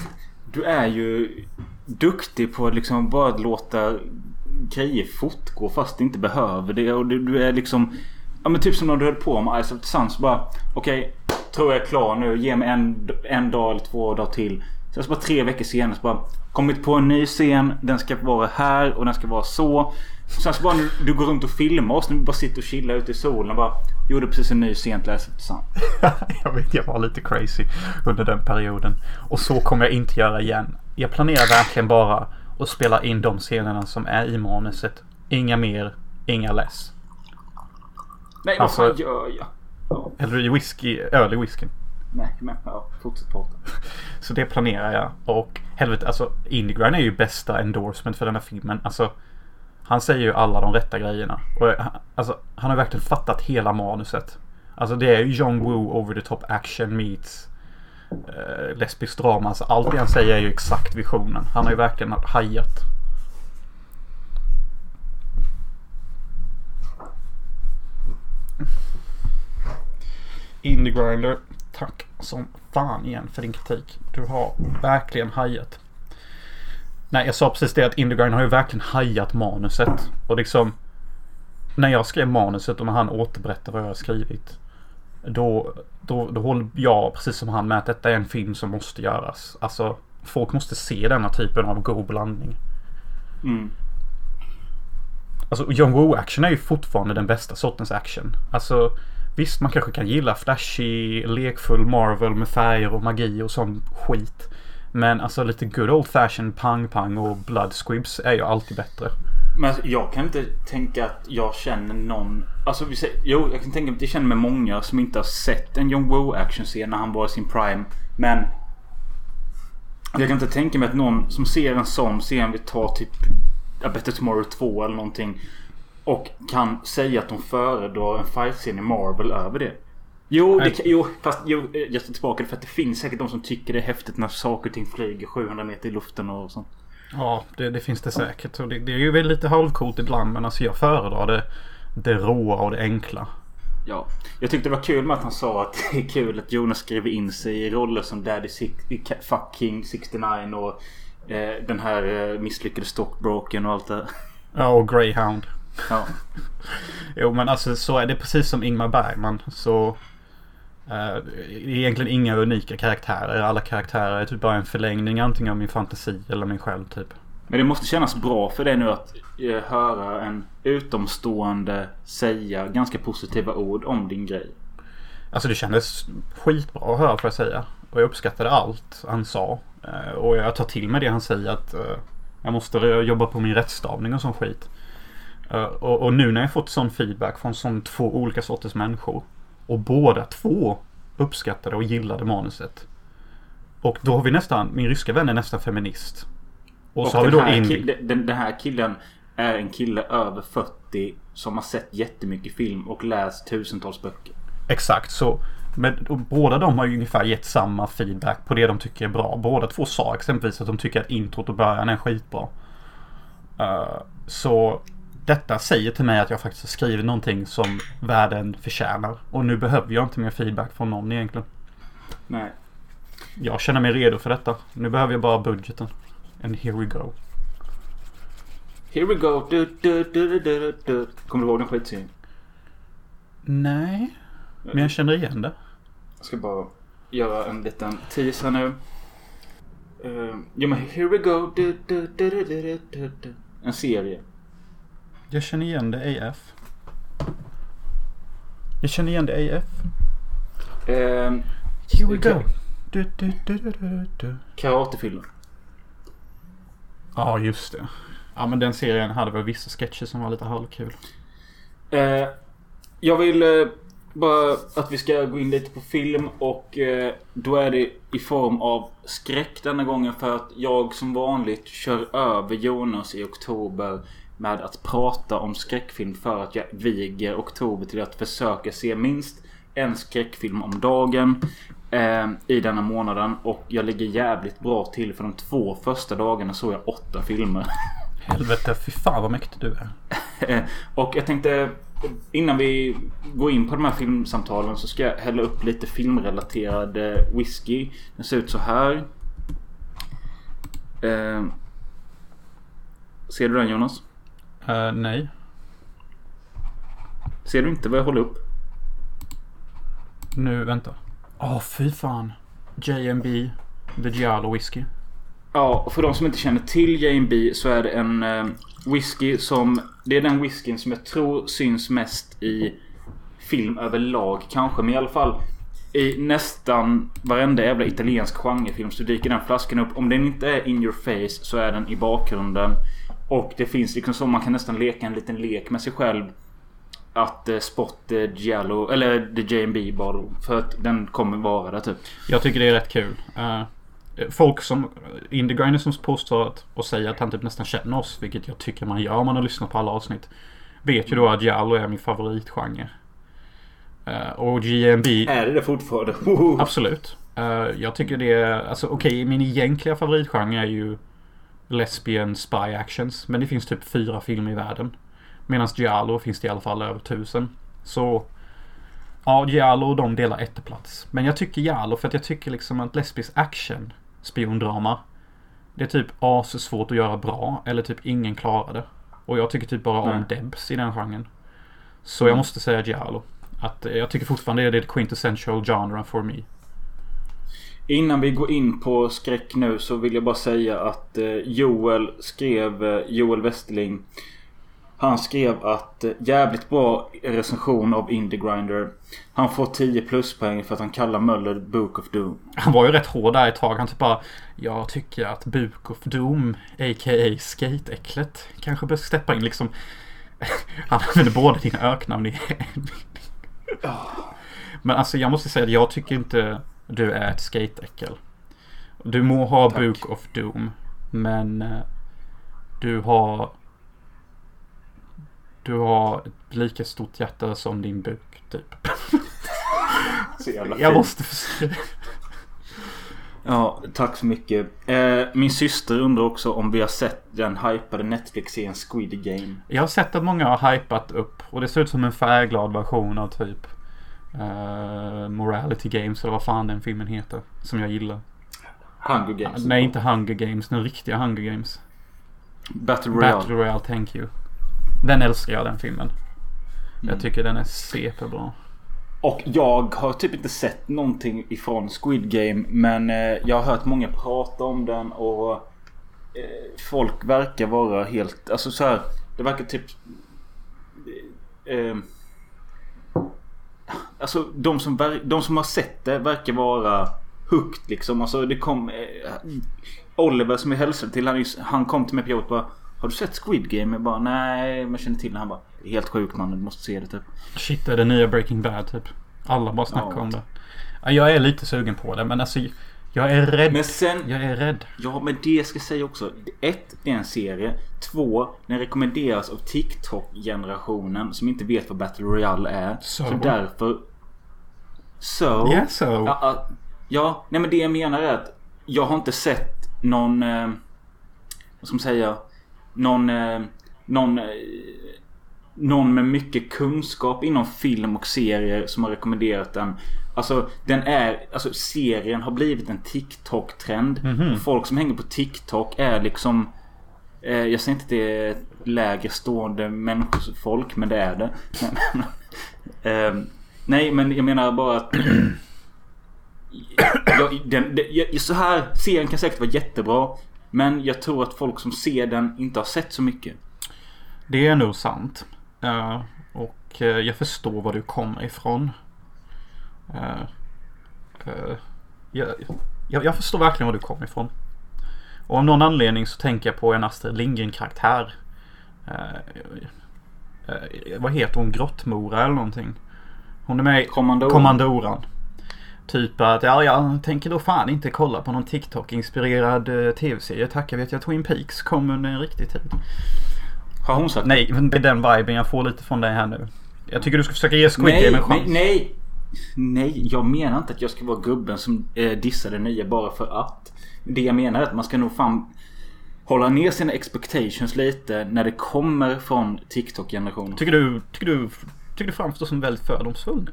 du är ju duktig på att liksom bara låta grejer fortgå fast det inte behöver det. Och du, du är liksom... Ja men typ som när du höll på med Ice of the Sun så Bara okej, tror jag är klar nu. Ge mig en, en dag eller två dagar till. Sen så bara tre veckor senare så bara kommit på en ny scen. Den ska vara här och den ska vara så. Sen så bara när du går runt och filmar oss när vi bara sitter och chillar ute i solen och bara gjorde precis en ny the Sun. jag vet, jag var lite crazy under den perioden. Och så kommer jag inte göra igen. Jag planerar verkligen bara att spela in de scenerna som är i manuset. Inga mer, inga less. Nej vad Alltså- fan gör jag? Ja, Eller i whisky, öl i whiskyn. nej men ja, fortsätt prata. Så det planerar jag. Och helvete, alltså Indie är ju bästa endorsement för den här filmen. Alltså, han säger ju alla de rätta grejerna. Och han- alltså, han har verkligen fattat hela manuset. Alltså det är ju John Woo over the top action meets eh, lesbiskt drama. Alltså, allt det han säger är ju exakt visionen. Han har ju verkligen hajat. Indie Grinder, tack som fan igen för din kritik. Du har verkligen hajat. Nej, jag sa precis det att Indie Grinder har ju verkligen hajat manuset. Och liksom när jag skrev manuset och när han återberättar vad jag har skrivit. Då, då, då håller jag precis som han med att detta är en film som måste göras. Alltså folk måste se denna typen av god blandning. Mm. Alltså John Woo action är ju fortfarande den bästa sortens action. Alltså visst man kanske kan gilla flashy, lekfull Marvel med färger och magi och sån skit. Men alltså lite good old fashion pang-pang och blood squibs är ju alltid bättre. Men alltså, jag kan inte tänka att jag känner någon... Alltså vi säger, jo, jag kan tänka att jag känner med många som inte har sett en John Woo actionscen när han var i sin prime. Men... Jag kan inte tänka mig att någon som ser en sån scen vill ta typ A Better Tomorrow 2 eller någonting. Och kan säga att de föredrar en fight-scen i Marvel över det. Jo, det, jo, fast jo, jag tar tillbaka för att det finns säkert de som tycker det är häftigt när saker och ting flyger 700 meter i luften och sånt. Ja, det, det finns det säkert. Och det, det är ju väl lite halvcoolt ibland men alltså jag föredrar det, det råa och det enkla. Ja. Jag tyckte det var kul med att han sa att det är kul att Jonas skriver in sig i roller som Daddy Six, Fucking 69 och eh, den här eh, misslyckade Stockbroken och allt det. Ja, och Greyhound. Ja. jo, men alltså så är det precis som Ingmar Bergman. Så egentligen inga unika karaktärer. Alla karaktärer är typ bara en förlängning antingen av min fantasi eller min själv typ. Men det måste kännas bra för dig nu att uh, höra en utomstående säga ganska positiva ord om din grej. Alltså det kändes skitbra att höra får jag säga. Och jag uppskattade allt han sa. Uh, och jag tar till mig det han säger att jag måste jobba på min rättstavning och sån skit. Och, och, nu när jag fått sån feedback från sån två olika sorters människor. Och båda två uppskattade och gillade manuset. Och då har vi nästan, min ryska vän är nästan feminist. Och, och så har vi då Indie. Den, den här killen är en kille över 40 som har sett jättemycket film och läst tusentals böcker. Exakt så. Men båda de har ju ungefär gett samma feedback på det de tycker är bra. Båda två sa exempelvis att de tycker att introt och början är skitbra. Uh, så detta säger till mig att jag faktiskt har skrivit någonting som världen förtjänar. Och nu behöver jag inte mer feedback från någon egentligen. Nej. Jag känner mig redo för detta. Nu behöver jag bara budgeten. And here we go. Here we go. Du, du, du, du, du. Kommer du ihåg den skitscenen? Nej. Men jag känner igen det. Jag ska bara göra en liten tease här nu. Uh, jo men here we go. Du, du, du, du, du, du. En serie. Jag känner igen det AF. Jag känner igen det AF. Um, Here we go. Du, du, du, du, du, du. Karatefilm. Ja, just det. Ja, men den serien hade väl vissa sketcher som var lite halvkul. Uh, jag vill uh, bara att vi ska gå in lite på film och uh, då är det i form av skräck denna gången för att jag som vanligt kör över Jonas i oktober med att prata om skräckfilm för att jag viger oktober till att försöka se minst en skräckfilm om dagen eh, i denna månaden. Och jag ligger jävligt bra till för de två första dagarna såg jag åtta filmer. Helvete, fy fan vad mäktig du är. och jag tänkte innan vi går in på de här filmsamtalen så ska jag hälla upp lite filmrelaterad whisky. Den ser ut så här. Eh, ser du den Jonas? Uh, nej. Ser du inte vad jag håller upp? Nu, vänta. Åh, oh, fy fan. JMB The Giallo Whisky. Ja, och för de som inte känner till JMB så är det en uh, whisky som... Det är den whiskyn som jag tror syns mest i film överlag kanske. Men i alla fall i nästan varenda jävla italiensk genrefilm så dyker den flaskan upp. Om den inte är in your face så är den i bakgrunden. Och det finns liksom så man kan nästan leka en liten lek med sig själv. Att eh, spot eh, Giallo, eller the JMB bara För att den kommer vara där typ. Jag tycker det är rätt kul. Uh, folk som, Indie Grinder som påstår att, och säger att han typ nästan känner oss. Vilket jag tycker man gör om man har lyssnat på alla avsnitt. Vet ju då att Giallo är min favoritgenre. Uh, och GMB... Är det det fortfarande? Absolut. Eh, jag tycker det är, alltså okej, min egentliga favoritgenre är ju Lesbian Spy Actions. Men det finns typ fyra filmer i världen. Medan Giallo finns det i alla fall över tusen. Så Ja, Giallo och de delar etterplats. Men jag tycker Giallo för att jag tycker liksom att lesbisk action spiondrama Det är typ svårt att göra bra eller typ ingen klarar det. Och jag tycker typ bara om. Debs i den genren. Så jag måste säga Giallo. Att eh, jag tycker fortfarande det är det quintessential genre for me. Innan vi går in på skräck nu så vill jag bara säga att eh, Joel skrev, eh, Joel Westerling. Han skrev att eh, jävligt bra recension av Indie Grinder. Han får 10 pluspoäng för att han kallar Möller Book of Doom. Han var ju rätt hård där ett tag. Han typ bara Jag tycker att Book of Doom, a.k.a. Skateäcklet, kanske bör steppa in liksom. Han använder båda dina öknamn i Men alltså jag måste säga att jag tycker inte du är ett skateäckel. Du må ha Tack. Book of Doom. Men eh, du har Du har ett lika stort hjärta som din buk typ. Så jävla Jag fint. måste försöka. Ja, tack så mycket. Eh, min syster undrar också om vi har sett den hypade Netflix-serien Squid Game. Jag har sett att många har hypat upp och det ser ut som en färgglad version av typ eh, Morality Games eller vad fan den filmen heter. Som jag gillar. Hunger Games. Nej, inte Hunger Games. Den riktiga Hunger Games. Battle Royale. Battle Royale, thank you. Den älskar jag, den filmen. Jag Mm. tycker den är superbra. Och jag har typ inte sett någonting ifrån Squid Game. Men eh, jag har hört många prata om den och eh, folk verkar vara helt... Alltså så här. Det verkar typ... Eh, alltså de som, de som har sett det verkar vara hooked liksom. Alltså det kom... Eh, Oliver som jag hälsade till, han, han kom till mig på jobbet och bara Har du sett Squid Game? Jag bara nej, men jag känner till det. Han bara Det är helt sjukt man, du måste se det typ. Shit, det är det nya Breaking Bad typ. Alla bara snackar Ja. om det. Ja, Jag är lite sugen på det, men alltså jag är rädd. Men sen... Jag är rädd. Ja, men det ska jag säga också. Ett, det är en serie. Två, den rekommenderas av TikTok-generationen som inte vet vad Battle Royale är. So? Så därför... So? Yeah, so. Ja, ja, ja, nej men det jag menar är att jag har inte sett någon... Eh, vad ska man säga? Någon... Eh, någon... Eh, någon med mycket kunskap inom film och serier som har rekommenderat den. Alltså den är, alltså serien har blivit en TikTok-trend. Mhm. Och Folk som hänger på TikTok är liksom eh, Jag säger inte att det är lägre stående människofolk men det är det. Eh, nej men jag menar bara att jag, den, den, Så här, serien kan säkert vara jättebra. Men jag tror att folk som ser den inte har sett så mycket. Det är nog sant. Eh, och eh, jag förstår var du kommer ifrån. Eh, eh, jag, jag, jag förstår verkligen var du kommer ifrån. Och av någon anledning så tänker jag på en Astrid Lindgren-karaktär. Eh, vad heter hon? Grottmora eller någonting? Hon är med i Kommandoran. Kommandoran. Typ att ja, jag tänker då fan inte kolla på någon TikTok-inspirerad eh, tv-serie. Tack, jag vet jag Twin Peaks kom under en riktig tid. Har hon sagt Nej, men det är den viben jag får lite från dig här nu. Jag tycker du ska försöka ge Squid Game en chans. nej, nej. Nej, jag menar inte att jag ska vara gubben som eh, dissar det nya bara för att. Det jag menar är att man ska nog fan hålla ner sina expectations lite när det kommer från TikTok-generationen. Tycker du, tycker du, tycker du framstår som väldigt fördomsfull nu?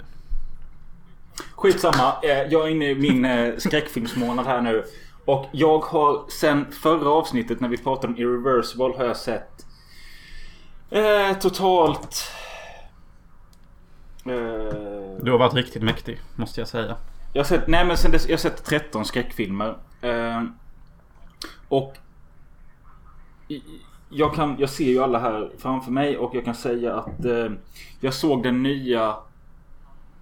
Skitsamma. Eh, jag är inne i min eh, skräckfilmsmånad här nu. Och jag har sen förra avsnittet när vi pratade om Irreversible har jag sett eh, totalt... Eh, Du har varit riktigt mäktig, måste jag säga. Jag har sett, nej men sen dess, jag har sett 13 skräckfilmer. Eh, och jag, kan, jag ser ju alla här framför mig och jag kan säga att eh, jag såg den nya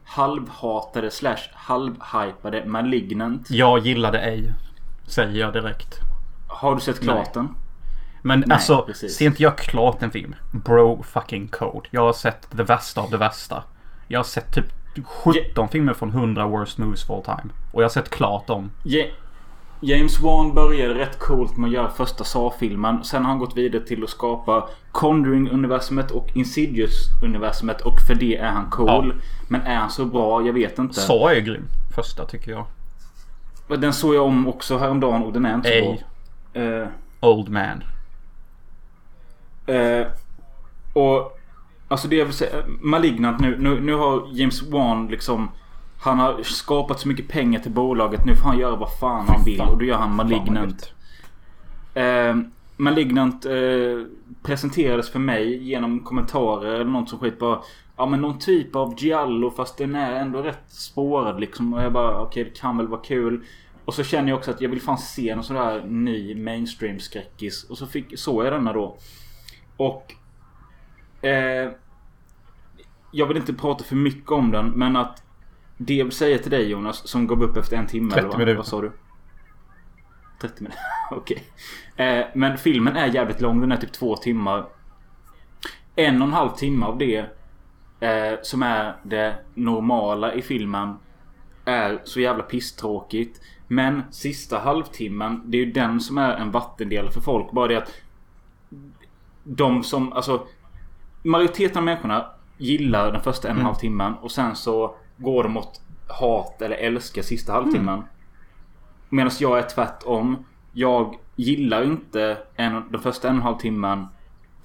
halvhatade slash halvhypade Malignant. Jag gillade ej. Säger jag direkt. Har du sett klart den? Men Nej, alltså, precis. ser inte jag klart en film? Bro fucking code. Jag har sett det värsta av det värsta. Jag har sett typ 17 filmer från 100 worst movies of all time. Och jag har sett klart dem. Ja- James Wan började rätt coolt med att göra första Saw-filmen. Sen har han gått vidare till att skapa Conjuring-universumet och Insidious-universumet. Och för det är han cool. Men är han så bra? Jag vet inte. Så är grym. Första tycker jag. Den såg jag om också häromdagen och den är inte så bra. Eh, Old man. Eh, och alltså det jag vill säga, Malignant nu, nu, nu har James Wan liksom Han har skapat så mycket pengar till bolaget. Nu får han göra vad fan han vill och då gör han Malignant. Eh, Malignant eh, presenterades för mig genom kommentarer eller något som skit bara Ja men någon typ av Giallo fast den är ändå rätt spårad liksom. Och jag bara okej okay, det kan väl vara kul. Och så känner jag också att jag vill fan se någon sån där ny mainstream skräckis. Och så fick, såg jag denna då. Och... Eh, jag vill inte prata för mycket om den men att... Det jag vill säga till dig Jonas som gav upp efter en timme 30 eller vad, vad sa du? 30 minuter? Okej. Eh, men filmen är jävligt lång. Den är typ två timmar. En och en halv timme av det. Eh, som är det normala i filmen. Är så jävla pisstråkigt. Men sista halvtimmen. Det är ju den som är en vattendel för folk. Bara det att de som, alltså Majoriteten av människorna gillar den första en och en halv timmen och sen så går de mot hat eller älskar sista halvtimmen. Medan jag är tvärtom. Jag gillar inte en, den första en och en halv timmen.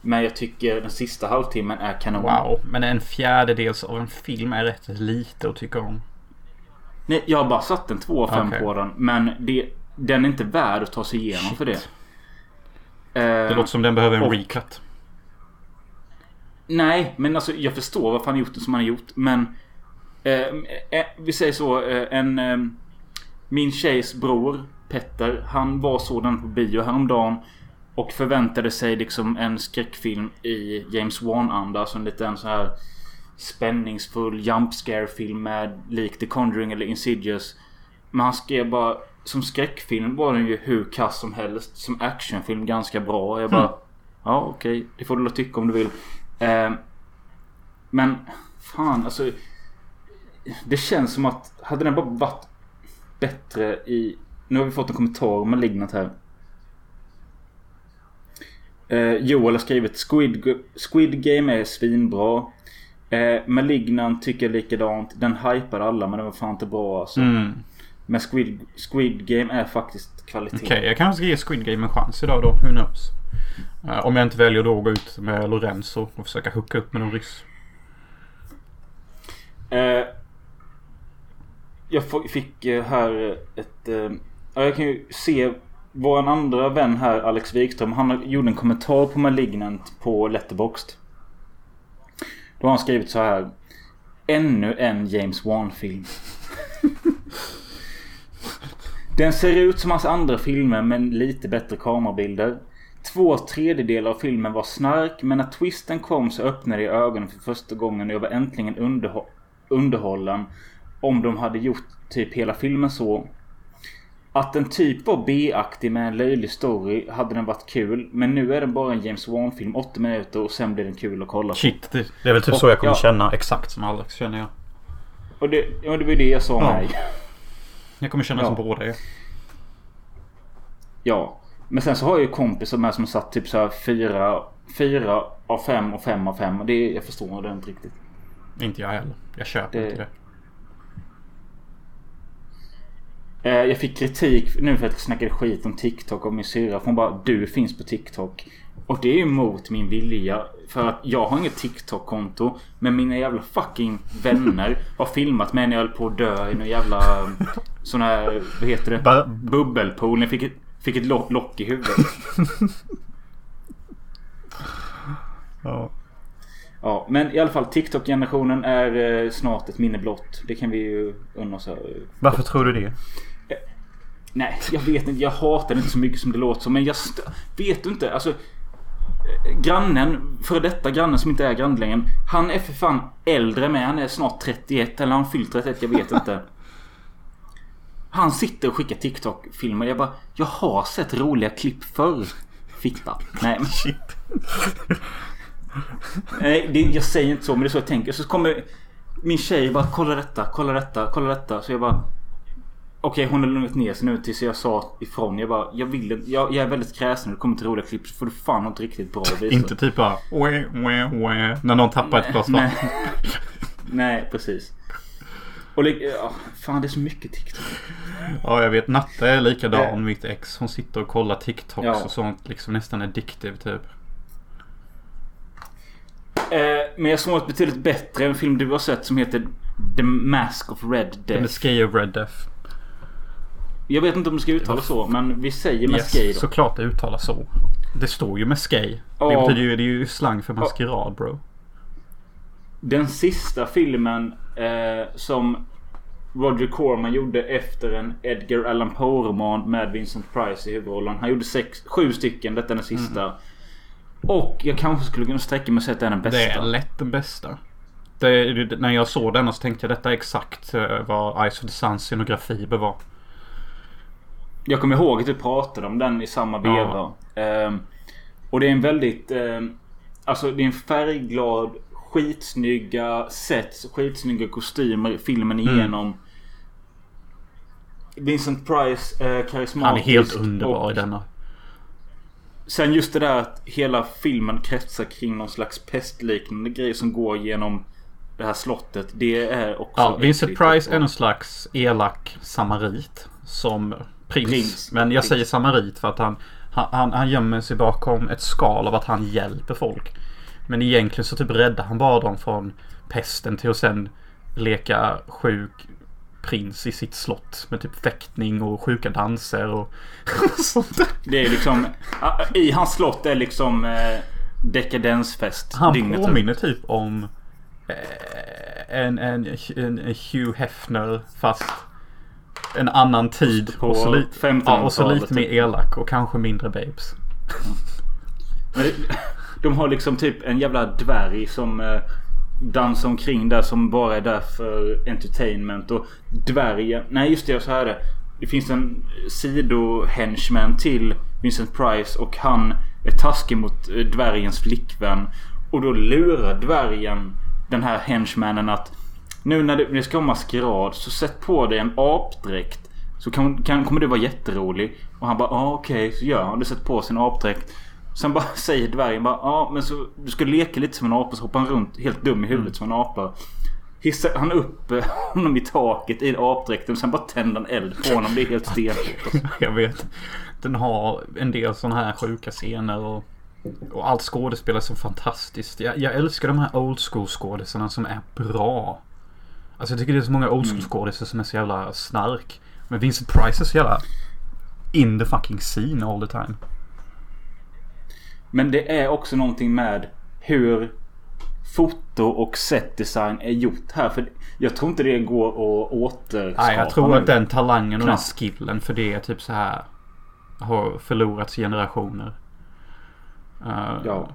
Men jag tycker den sista halvtimmen är kanon. Wow. Men en fjärdedels av en film är rätt lite att tycka om. Nej, jag har bara satt en 2 av 5 Okej. på den. Men det, den är inte värd att ta sig igenom Shit. för det. Det Eh, låter som den behöver en och- recut. Nej, men alltså jag förstår varför han har gjort det som han har gjort. Men... Eh, eh, vi säger så. Eh, en... Eh, min tjejs bror Petter. Han var sådan på bio häromdagen. Och förväntade sig liksom en skräckfilm i James Wan-anda. Alltså en liten så här spänningsfull jump scare film med lik The Conjuring eller Insidious. Men han skrev bara som skräckfilm var den ju hur kass som helst. Som actionfilm ganska bra. Jag bara Mm. Ja okej. Det får du tycka om du vill. Eh, men fan alltså. Det känns som att hade den bara varit bättre i... Nu har vi fått en kommentar om Malignant här. Eh, Joel har skrivit Squid, Squid Game är svinbra. Eh, Malignant tycker jag likadant. Den hypar alla men den var fan inte bra alltså. Mm. Men Squid, Squid Game är faktiskt kvalitet. Okej, jag kanske ska ge Squid Game en chans idag då. Who knows? Eh, om jag inte väljer då att gå ut med Lorenzo och försöka hooka upp med någon ryss. Eh, jag fick eh, här ett... Jag kan ju se vår andra vän här Alex Wikström. Han gjorde en kommentar på Malignant på Letterboxd. Då har han skrivit så här. Ännu en James Wan-film. Den ser ut som hans andra filmer men lite bättre kamerabilder. Två tredjedelar av filmen var snark men när twisten kom så öppnade jag ögonen för första gången och jag var äntligen underhå- underhållen. Om de hade gjort typ hela filmen så. Att den typ var B-aktig med en löjlig story hade den varit kul. Men nu är den bara en James Wan-film, 80 minuter och sen blir den kul att kolla på. Shit, det, det är väl typ Och- så jag kommer ja. känna exakt som Alex känner jag. Och det, ja, det var ju det jag sa Ja. med. Jag kommer känna Ja. som båda er. Ja. Men sen så har jag ju kompisar med som satt typ så här fyra, fyra av fem och fem av fem. Och det, jag förstår det inte riktigt. Inte jag heller. Jag köper Det- inte det. Eh, jag fick kritik nu för att jag snackade skit om TikTok av min syrra. Hon bara du finns på TikTok. Och det är ju mot min vilja. För att jag har inget TikTok-konto. Men mina jävla fucking vänner har filmat mig när jag höll på att dö i någon jävla sån här, vad heter det? Bubbelpool. Jag fick fick ett lock, lock i huvudet. Ja. Ja, men i alla fall TikTok-generationen är eh, snart ett minne blott. Det kan vi ju unna oss. eh, Varför tror du det? Nej, jag vet inte. Jag hatar det inte så mycket som det låter som. Men jag vet du inte. Alltså. eh, Grannen, för detta grannen som inte är granne längre. Han är för fan äldre med. Han är snart 31. Eller han fyllt 31? Jag vet inte. Han sitter och skickar TikTok-filmer. Jag bara. Jag har sett roliga klipp förr. Fitta. Nej men. Shit. Nej, det, jag säger inte så men det är så jag tänker. Så kommer min tjej bara kolla detta, kolla detta, kolla detta. Så jag bara Okej hon har lugnat ner sig nu tills jag sa ifrån. Jag bara jag vill jag, jag är väldigt kräsen när det kommer till roliga klipp. Så får du fan något riktigt bra att visa. Inte typ bara wah, wah, wah, när någon tappar ett glas Nej. vatten. Nej precis. Och ja, fan det är så mycket TikTok. Ja, jag vet. Natta är likadan, Eh. mitt ex. Hon sitter och kollar TikToks Ja. och sånt. Liksom nästan addictive typ. Eh, men jag såg något betydligt bättre. En film du har sett som heter The Mask of Red The Death. Skay of Red Death. Jag vet inte om det ska uttalas så, men vi säger Maskey Yes, då. såklart det uttalas så. Det står ju. Det Ja. betyder ju, det är ju slang för maskerad bro. Den sista filmen eh, som Roger Corman gjorde efter en Edgar Allan Poe-roman med Vincent Price i huvudrollen. Han gjorde sex, sju stycken. Detta är den sista. Mm. Och jag kanske skulle kunna sträcka mig och säga att det är den bästa. Det är lätt den bästa. Det, det, när jag såg den så tänkte jag detta är exakt eh, vad Ice of the Sun scenografi bör vara. Jag kommer ihåg att vi pratade om den i samma veva. Ehm, och det är en väldigt... ehm, alltså det är en färgglad, skitsnygga sets, skitsnygga kostymer filmen Mm. igenom. Vincent Price, eh, karismatisk. Han är helt underbar i denna. Sen just det där att hela filmen kretsar kring någon slags pestliknande grej som går genom det här slottet. Det är också... Ja, Vincent Price är någon slags elak samarit. Som prins. Prins. Men jag Prins. säger samarit för att han, han, han, han gömmer sig bakom ett skal av att han hjälper folk. Men egentligen så typ räddar han bara dem från pesten till att sen leka sjuk prins i sitt slott. Med typ fäktning och sjuka danser och sånt där. Det är liksom... I hans slott är liksom eh, dekadensfest. Han dygnet påminner typ om eh, en, en, en, en Hugh Hefner fast en annan tid. På och, så lite, 1500-talet ja, och så lite typ. mer elak och kanske mindre babes. Det, de har liksom typ en jävla dvärg som eh, dansar omkring där som bara är där för entertainment. Och dvärgen... Nej just det, så här är det. Det finns en sidohenchman till Vincent Price och han är taskig mot eh, dvärgens flickvän. Och då lurar dvärgen den här henchmanen att nu när det, ska vara maskerad så sätt på dig en apdräkt. Så kan, kan, kommer du vara jätterolig. Och han bara ah, okej. Så gör han det. Sätter på sin apdräkt. Sen bara säger dvärgen bara ja ah, men så du ska leka lite som en apa. Så hoppar han runt helt dum i huvudet som en apa. Hissar han upp eh, honom i taket i apdräkten. Sen bara tänder han eld på honom. Det är helt stenhårt. Alltså. Jag vet. Den har en del sådana här sjuka scener och, och allt skådespel är så fantastiskt. Jag, jag älskar de här old school skådisarna som är bra. Alltså jag tycker det är så många old school skådisar som är så jävla snark. Men Vincent Price är så jävla in the fucking scene all the time. Men det är också någonting med hur foto och setdesign är gjort här. För jag tror inte det går att återskapa Nej, jag tror att den talangen och den Knappt. skillen för det är typ så här har förlorats generationer. Eh, Ja.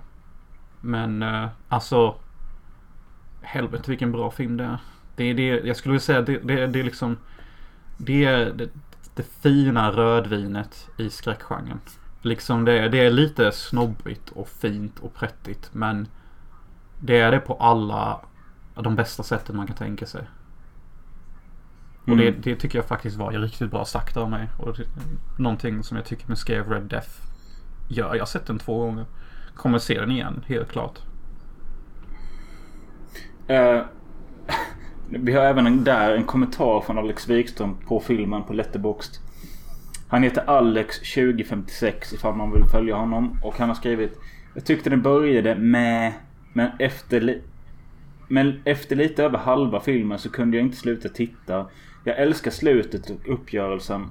Men uh, alltså Helvete vilken bra film det är. Det är det, jag skulle vilja säga det, det, det är liksom Det är det, det fina rödvinet i skräckgenren. Liksom det, det är lite snobbigt och fint och prättigt men Det är det på alla de bästa sätten man kan tänka sig. Och det, Mm. det tycker jag faktiskt var riktigt bra sagt av mig. Och det, någonting som jag tycker med Scare Red Death gör. Jag har sett den två gånger. Kommer se den igen, helt klart. Eh, vi har även en, där en kommentar från Alex Wikström på filmen på Letterboxd. Han heter Alex2056 ifall man vill följa honom. Och han har skrivit Jag tyckte den började med Men efter Men efter lite över halva filmen så kunde jag inte sluta titta. Jag älskar slutet och uppgörelsen.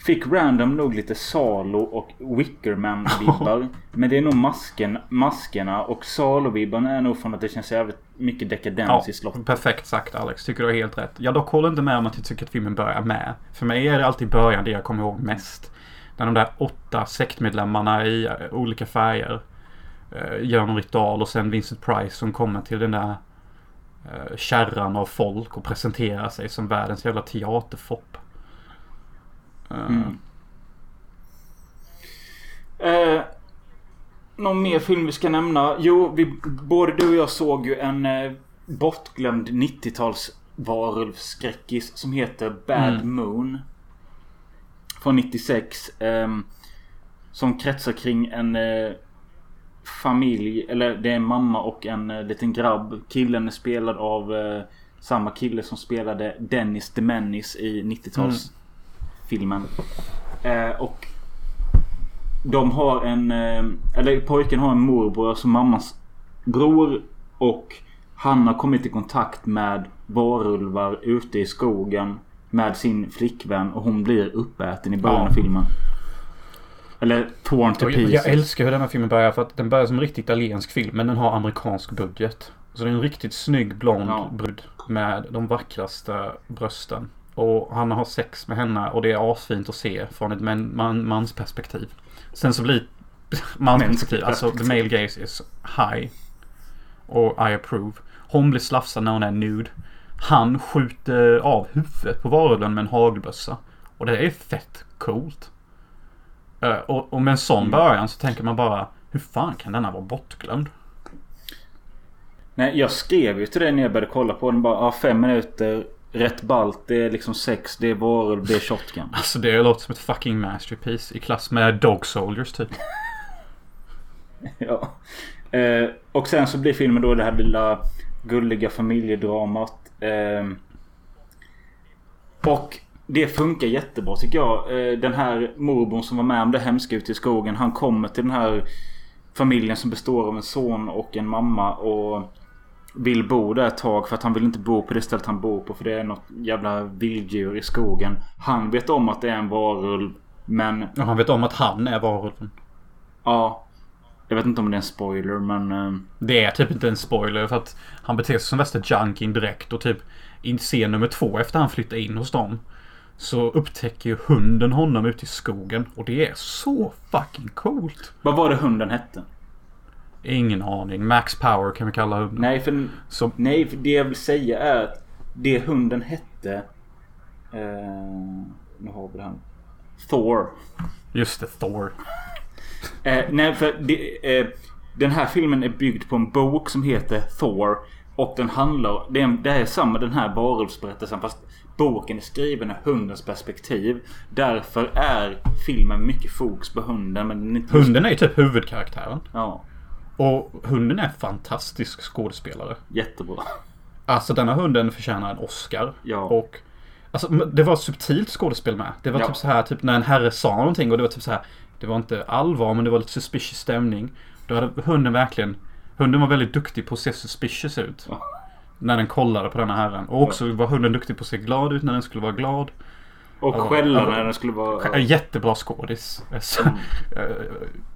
Fick random nog lite Salo och Wickerman-vibbar. men det är nog masken, maskerna och Salo-vibbarna är nog från att det känns jävligt mycket dekadens i slottet. perfekt sagt Alex. Tycker du har helt rätt. Jag dock håller inte med om att jag tycker att filmen börjar med. För mig är det alltid början det jag kommer ihåg mest. När de där åtta sektmedlemmarna i eh, olika färger eh, gör någon ritual och sen Vincent Price som kommer till den där eh, kärran av folk och presenterar sig som världens jävla teaterfopp. Eh, Mm. Eh, någon mer film vi ska nämna? Jo, vi, både du och jag såg ju en eh, bortglömd 90-tals varulvsskräckis som heter Bad Mm. Moon. Från 96. ehm, som kretsar kring en eh, familj. Eller det är en mamma och en eh, liten grabb. Killen är spelad av eh, Samma kille som spelade Dennis Menace i 90-talsfilmen. Eh, och de har en... Eh, eller pojken har en morbror, alltså mammas bror. Och han har kommit i kontakt med varulvar ute i skogen. Med sin flickvän och hon blir uppäten i början Ja. av filmen. Eller torn to Och jag, pieces. älskar hur den här filmen börjar för att den börjar som en riktigt italiensk film men den har amerikansk budget. Så det är en riktigt snygg blond Ja. brud med de vackraste brösten. Och han har sex med henne och det är asfint att se från ett man, man, mansperspektiv. Sen så blir mansperspektiv, alltså the male gaze is high. Och I approve. Hon blir slafsad när hon är nude. Han skjuter av huvudet på varulven med en hagelbössa. Och det är fett coolt. Eh, och, och med en sån Mm. början så tänker man bara Hur fan kan denna vara bortglömd? Nej, jag skrev ju till dig när jag började kolla på den. Bara, ah, fem minuter. Rätt ballt. Det är liksom sex. Det är varulv. Det är shotgun. Alltså det låter som ett fucking masterpiece i klass med Dog Soldiers typ. ja. Eh, och sen så blir filmen då det här lilla gulliga familjedramat. Eh, och det funkar jättebra tycker jag. Eh, den här morbrorn som var med om det hemska ute i skogen. Han kommer till den här familjen som består av en son och en mamma. Och vill bo där ett tag för att han vill inte bo på det stället han bor på. För det är något jävla vilddjur i skogen. Han vet om att det är en varulv. Men Och han vet om att han är varulven. ja. Jag vet inte om det är en spoiler men... Eh, Det är typ inte en spoiler för att han beter sig som värsta junkin direkt och typ i scen nummer två efter han flyttar in hos dem. Så upptäcker hunden honom ute i skogen och det är så fucking coolt. vad var det hunden hette? Ingen aning. Max Power kan vi kalla hunden. Nej för, Så, nej, för det jag vill säga är att det hunden hette... Eh, nu har vi här. Thor. just det, Thor. Eh, nej, för det, eh, den här filmen är byggd på en bok som heter Thor. Och den handlar... Det är, det är samma den här varulvsberättelsen fast boken är skriven ur hundens perspektiv. Därför är filmen mycket fokus på hunden men den är inte... Hunden är ju typ huvudkaraktären. Ja. Och hunden är fantastisk skådespelare. Jättebra. Alltså denna hunden förtjänar en Oscar. Ja. Och Alltså det var subtilt skådespel med. Det var Ja. typ så här typ när en herre sa någonting och det var typ så här. Det var inte allvar men det var lite suspicious stämning. Då hade hunden verkligen Hunden var väldigt duktig på att se suspicious ut. Ja. När den kollade på denna herren. Och också var hunden duktig på att se glad ut när den skulle vara glad. Och skälla när den skulle vara... Jättebra skådis. Mm.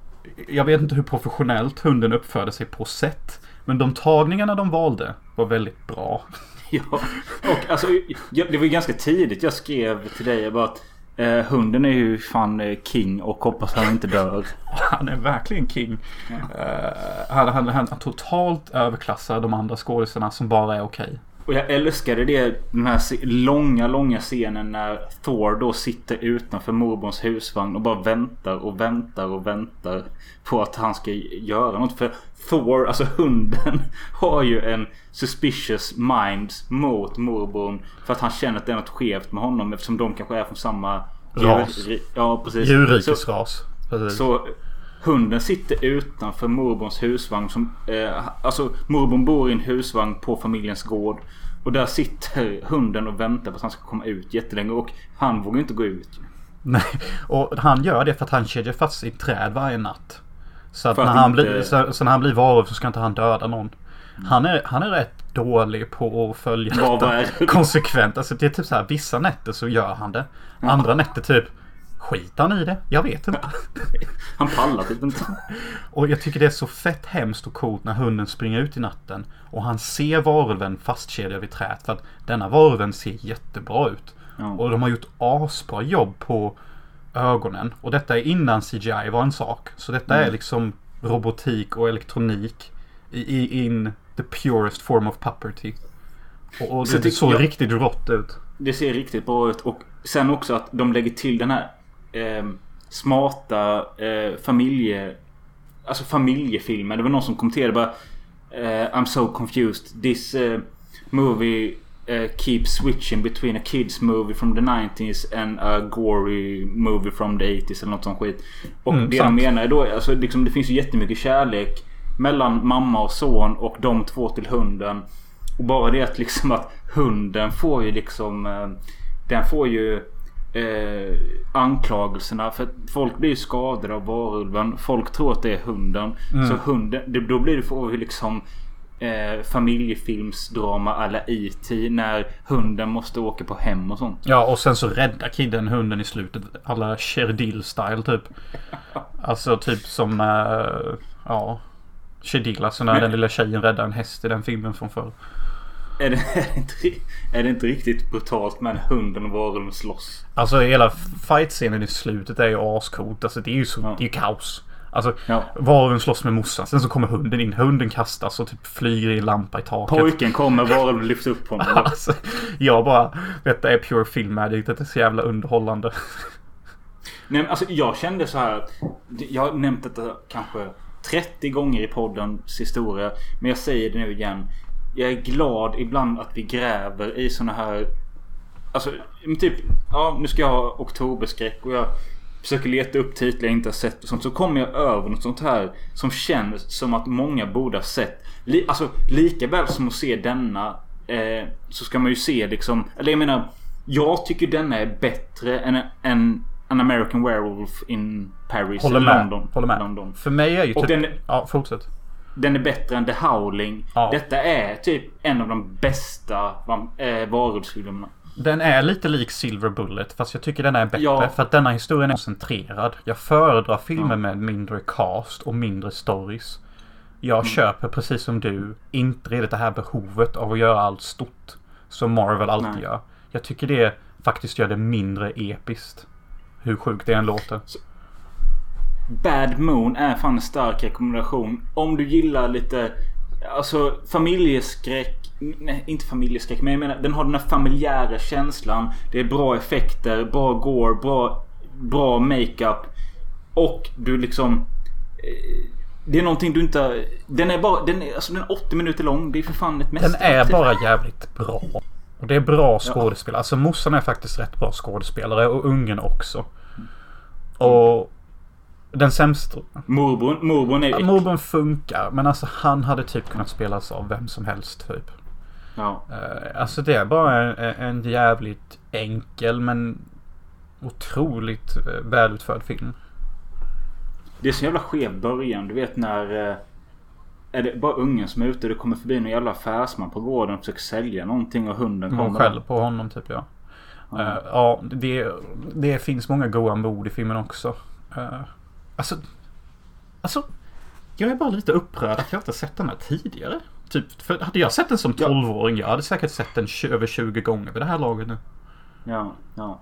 Jag vet inte hur professionellt hunden uppförde sig på set. Men de tagningarna de valde var väldigt bra. Ja. Och alltså, jag, det var ju ganska tidigt jag skrev till dig bara att eh, hunden är ju fan eh, king och hoppas han inte dör. Han är verkligen king. Eh, han, han, han totalt överklassar de andra skådisarna som bara är okej. Och jag älskade det, den här långa, långa scenen när Thor då sitter utanför morbrons husvagn och bara väntar och väntar och väntar på att han ska göra något. För Thor, alltså hunden, har ju en suspicious mind mot morbrorn. För att han känner att det är något skevt med honom eftersom de kanske är från samma Ras. djur- Ja, precis. Djurrikesras. Så hunden sitter utanför morbrons husvagn. Som, eh, alltså morbrorn bor i en husvagn på familjens gård. Och där sitter hunden och väntar på att han ska komma ut jättelänge. Och han vågar inte gå ut. Nej, och han gör det för att han kedjar fast sig i träd varje natt. Så att, när, han inte- blir, så, så när han blir varulv så ska inte han döda någon. Han är, han är rätt dålig på att följa detta konsekvent. Alltså det är typ så här, vissa nätter så gör han det. Andra nätter typ Skiter han i det? Jag vet inte. Han pallar typ inte. Och jag tycker det är så fett hemskt och coolt när hunden springer ut i natten och han ser varulven fastkedjad vid träet. För att denna varulven ser jättebra ut. Ja. Och de har gjort asbra jobb på ögonen. Och detta är innan CGI var en sak. Så detta Mm. är liksom robotik och elektronik i, i in the purest form of puppety. Och, och Så det tycker såg jag- riktigt rått ut. Det ser riktigt bra ut. Och sen också att de lägger till den här eh, smarta eh, familje... Alltså familjefilmen. Det var någon som kommenterade bara eh, I'm so confused. This eh, movie eh, keeps switching between a kids movie from the 90s and a gory movie from the 80s eller något sånt skit. Och Mm, det sant. de menar är då alltså liksom, det finns ju jättemycket kärlek mellan mamma och son och de två till hunden. Och bara det att liksom att hunden får ju liksom... Eh, den får ju eh, anklagelserna. För att folk blir skadade av varulven. Folk tror att det är hunden. Mm. Så hunden, det, då blir det vi liksom eh, familjefilmsdrama alla E.T. När hunden måste åka på hem och sånt. Ja, och sen så räddar kidden hunden i slutet. Alla Sherdil-style typ. Alltså typ som... eh, ja. Sherdil, alltså när Men- den lilla tjejen räddar en häst i den filmen från förr. Är det, är det, inte, är det inte riktigt brutalt med hunden och varulven slåss? Alltså hela fight-scenen i slutet är ju ascoolt. Alltså det är ju så, Ja. det är ju kaos. Alltså Ja. varulven slåss med morsan. Sen så kommer hunden in. Hunden kastas och typ flyger i en lampa i taket. Pojken kommer, varulven lyfter upp honom. Alltså, jag bara, detta är pure film magic. Detta är så jävla underhållande. Nej, men alltså jag kände så här. Jag har nämnt detta kanske 30 gånger i poddens historia. Men jag säger det nu igen. Jag är glad ibland att vi gräver i såna här... Alltså typ. Ja nu ska jag ha oktoberskräck och jag försöker leta upp titlar jag inte har sett och sånt. Så kommer jag över något sånt här som känns som att många borde ha sett. Li, alltså lika väl som att se denna. Eh, så ska man ju se liksom. Eller jag menar. Jag tycker denna är bättre än, än An American Werewolf in Paris. Håller med. London. Håller med. London. För mig är ju typ... den- Ja, fortsätt. Den är bättre än The Howling. Ja. Detta är typ en av de bästa äh, varulvsfilmerna. Den är lite lik Silver Bullet fast jag tycker den är bättre Ja. för att denna historien är koncentrerad. Jag föredrar filmer Ja. med mindre cast och mindre stories. Jag Mm. köper precis som du inte riktigt det här behovet av att göra allt stort. Som Marvel alltid Nej. gör. Jag tycker det faktiskt gör det mindre episkt. Hur sjukt det än låter. Bad Moon är fan en stark rekommendation. Om du gillar lite Alltså familjeskräck. Nej inte familjeskräck men jag menar den har den här familjära känslan. Det är bra effekter, bra gore, bra, bra makeup. Och du liksom eh, Det är någonting du inte... Den är bara... Den är, alltså den är 80 minuter lång. Det är för fan ett Den mästerverk. är bara jävligt bra. Och det är bra skådespelare. Alltså morsan är faktiskt rätt bra skådespelare och ungen också. Och den sämsta... Morbrorn, morbrorn är ju... Ja, Morbrorn funkar men alltså han hade typ kunnat spelas av vem som helst typ. Ja. Eh, Alltså det är bara en, en jävligt enkel men otroligt eh, välutförd film. Det är så jävla skev början. Du vet när... eh, Är det bara ungen som är ute? Det kommer förbi någon jävla affärsman på gården och försöker sälja någonting och hunden Hon kommer. skäller på honom typ ja. Eh, Ja, det, det finns många goa mod i filmen också. Uh, alltså, alltså, jag är bara lite upprörd att jag inte sett den här tidigare. Typ, för hade jag sett den som Ja. 12-åring, jag hade säkert sett den över 20 gånger vid det här laget nu. Ja, ja.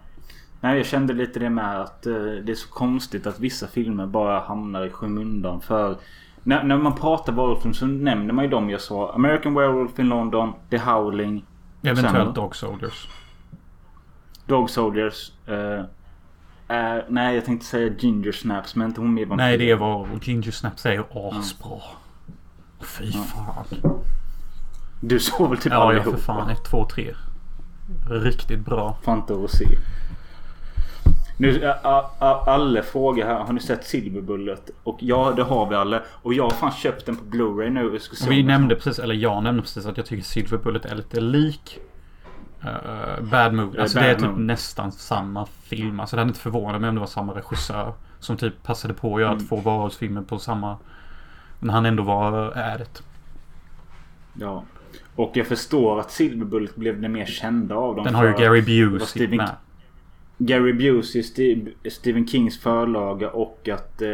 Nej, jag kände lite det med att eh, det är så konstigt att vissa filmer bara hamnar i skymundan för... När, när man pratar varulvsfilm så nämner man ju dem jag sa. American Werewolf in London, The Howling, Eventuellt Sen? Dog Soldiers. Dog Soldiers. eh, är, nej, jag tänkte säga Ginger Snaps men inte hon med Nej, det var Ginger Snaps är ju asbra. Fy fan. Du såg väl typ Ja, ja allihop? för fan. 1, 2, 3. Riktigt bra. Fanta och se. Nu, alla frågar här. Har ni sett Silverbullet? Och ja, det har vi alla. Och jag har fan köpt den på Blu-ray nu. Vi nämnde precis, eller jag nämnde precis att jag tycker Silver Bullet är lite lik eh, Bad Moon. Alltså Bad det är typ Moon. nästan samma film. Alltså det hade inte förvånat mig om det var samma regissör. Som typ passade på att göra Mm. två varulvsfilmer på samma... När han ändå var äh, äret. Ja. Och jag förstår att Silverbullet blev den mer kända av dem. Den har ju Gary Busey med. Gary Busey, Steve, Stephen Kings förlaga och att eh,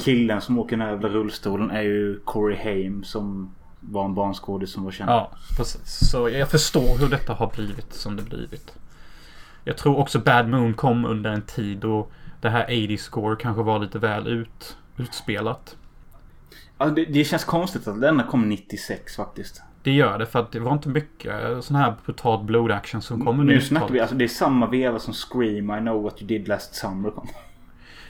killen som åker den här jävla rullstolen är ju Corey Haim som var en barnskådis som var känd. Ja, precis. Så jag förstår hur detta har blivit som det blivit. Jag tror också Bad Moon kom under en tid då det här 80-score kanske var lite väl ut, utspelat. Ja, det, det känns konstigt att denna kom 96 faktiskt. Det gör det för att det var inte mycket sån här brutalt blodaction som kom under Nu snackar 90-talet. vi alltså det är samma veva som Scream I know what you did last summer kom.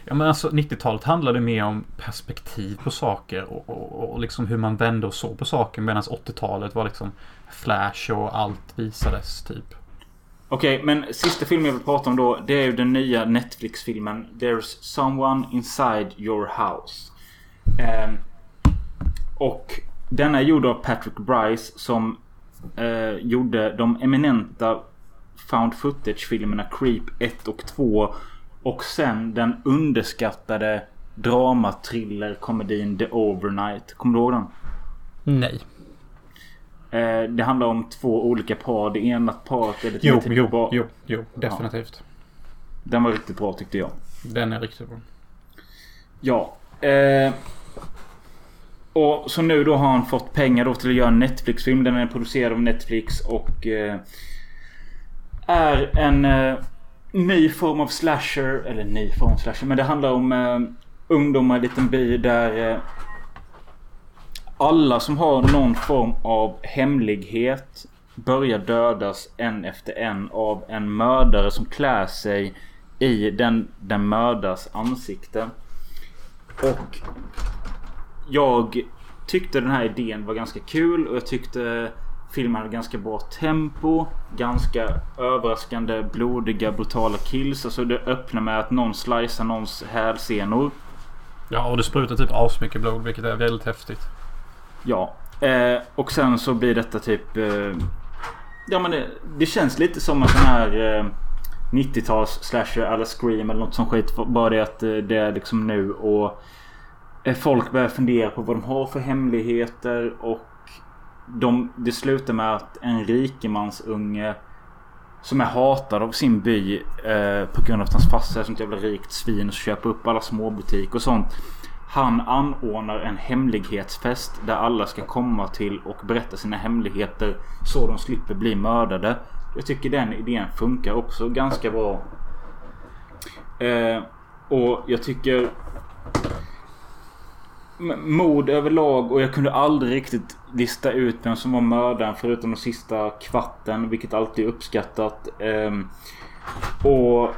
Ja men alltså 90-talet handlade mer om perspektiv på saker och, och, och liksom hur man vände och såg på saker medan 80-talet var liksom Flash och allt visades typ. Okej, men sista filmen jag vill prata om då. Det är ju den nya Netflix-filmen There's someone inside your house. Ehm, och denna är gjord av Patrick Bryce som eh, gjorde de eminenta found footage-filmerna Creep 1 och 2. Och sen den underskattade drama thriller komedin The Overnight. Kommer du ihåg den? Nej. Eh, det handlar om två olika par. Det ena paret är det Jo, jo, bara- jo, jo, definitivt. Den var riktigt bra tyckte jag. Den är riktigt bra. Ja. Eh, och så nu då har han fått pengar då till att göra en Netflix-film. Den är producerad av Netflix och eh, är en eh, ny form av slasher. Eller ny form av slasher. Men det handlar om eh, ungdomar i en liten by där eh, alla som har någon form av hemlighet börjar dödas en efter en av en mördare som klär sig i den, den mördas ansikte. Och jag tyckte den här idén var ganska kul och jag tyckte filmen hade ganska bra tempo. Ganska överraskande blodiga brutala kills. Alltså det öppnar med att någon slicear någons hälsenor. Ja, och det sprutar typ asmycket blod, vilket är väldigt häftigt. Ja. Eh, och sen så blir detta typ... Eh, ja men det, det känns lite som en sån här eh, 90-tals slasher alla Scream eller något sånt skit. Bara det att eh, det är liksom nu och eh, folk börjar fundera på vad de har för hemligheter och de, det slutar med att en rikemansunge som är hatad av sin by eh, på grund av att hans farsa är sånt jävla rikt svin och köper upp alla småbutiker och sånt. Han anordnar en hemlighetsfest där alla ska komma till och berätta sina hemligheter så de slipper bli mördade. Jag tycker den idén funkar också ganska bra. Eh, och jag tycker mord överlag och jag kunde aldrig riktigt lista ut vem som var mördaren förutom den sista kvarten vilket alltid är uppskattat. Ehm, och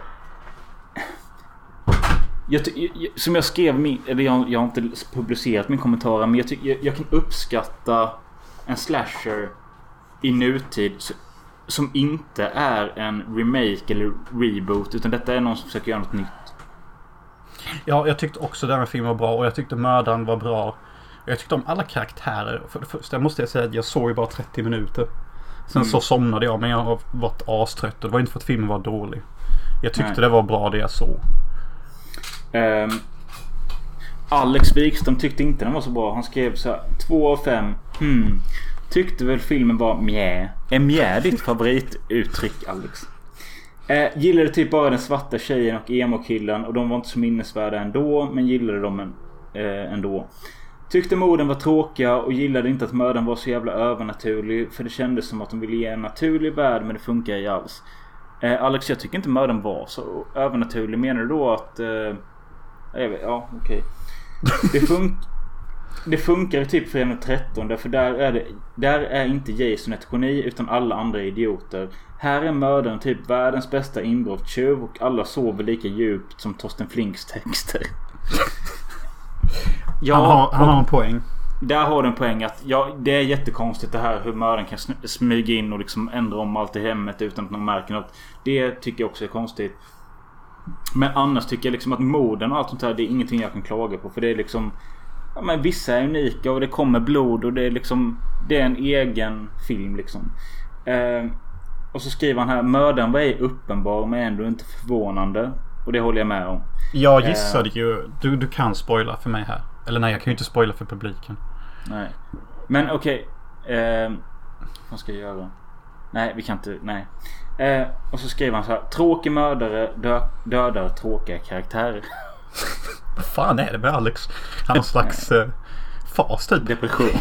jag, som jag skrev min, eller jag, jag har inte publicerat min kommentar men jag, jag, jag kan uppskatta en slasher i nutid som inte är en remake eller reboot utan detta är någon som försöker göra något nytt. Ja, jag tyckte också den här filmen var bra och jag tyckte mördaren var bra. Jag tyckte om alla karaktärer. För det första måste jag säga att jag såg ju bara 30 minuter. Sen Mm. så somnade jag men jag har varit astrött och det var inte för att filmen var dålig. Jag tyckte Nej. det var bra det jag såg. Ehm, Alex Wikström tyckte inte den var så bra. Han skrev så här. 2 av 5. Hmm. Tyckte väl filmen var mjä. Är mjä ditt favorituttryck Alex? Eh, gillade typ bara den svarta tjejen och emo-killen och de var inte så minnesvärda ändå. Men gillade dem en, eh, ändå. Tyckte morden var tråkiga och gillade inte att mördaren var så jävla övernaturlig. För det kändes som att de ville ge en naturlig värld men det funkar ju alls. Eh, Alex jag tycker inte mördaren var så övernaturlig. Menar du då att... Eh, jag vet, ja okej. Det, fun- det funkar i typ Fredag den 13 därför där är, det, där är inte Jason ett geni utan alla andra idioter. Här är mördaren typ världens bästa inbrottstjuv och alla sover lika djupt som Torsten Flinks texter. Ja, han, har, han har en poäng. där har du en poäng att ja, det är jättekonstigt det här hur mördaren kan sm- smyga in och liksom ändra om allt i hemmet utan att någon märker något. Det tycker jag också är konstigt. Men annars tycker jag liksom att morden och allt sånt här det är ingenting jag kan klaga på. För det är liksom... Ja, men vissa är unika och det kommer blod och det är liksom... Det är en egen film liksom. Eh, och så skriver han här. Mördaren var ej uppenbar men ändå inte förvånande. Och det håller jag med om. Jag Eh. gissade ju. Du, du kan spoila för mig här. Eller nej, jag kan ju inte spoila för publiken. Nej. Men okej. Eh, vad ska jag göra? Nej, vi kan inte. Nej. Eh, och så skriver han så här. Tråkig mördare dö, dödar tråkiga karaktärer. Vad fan är det med Alex? Han har någon slags eh, fas typ. Depression.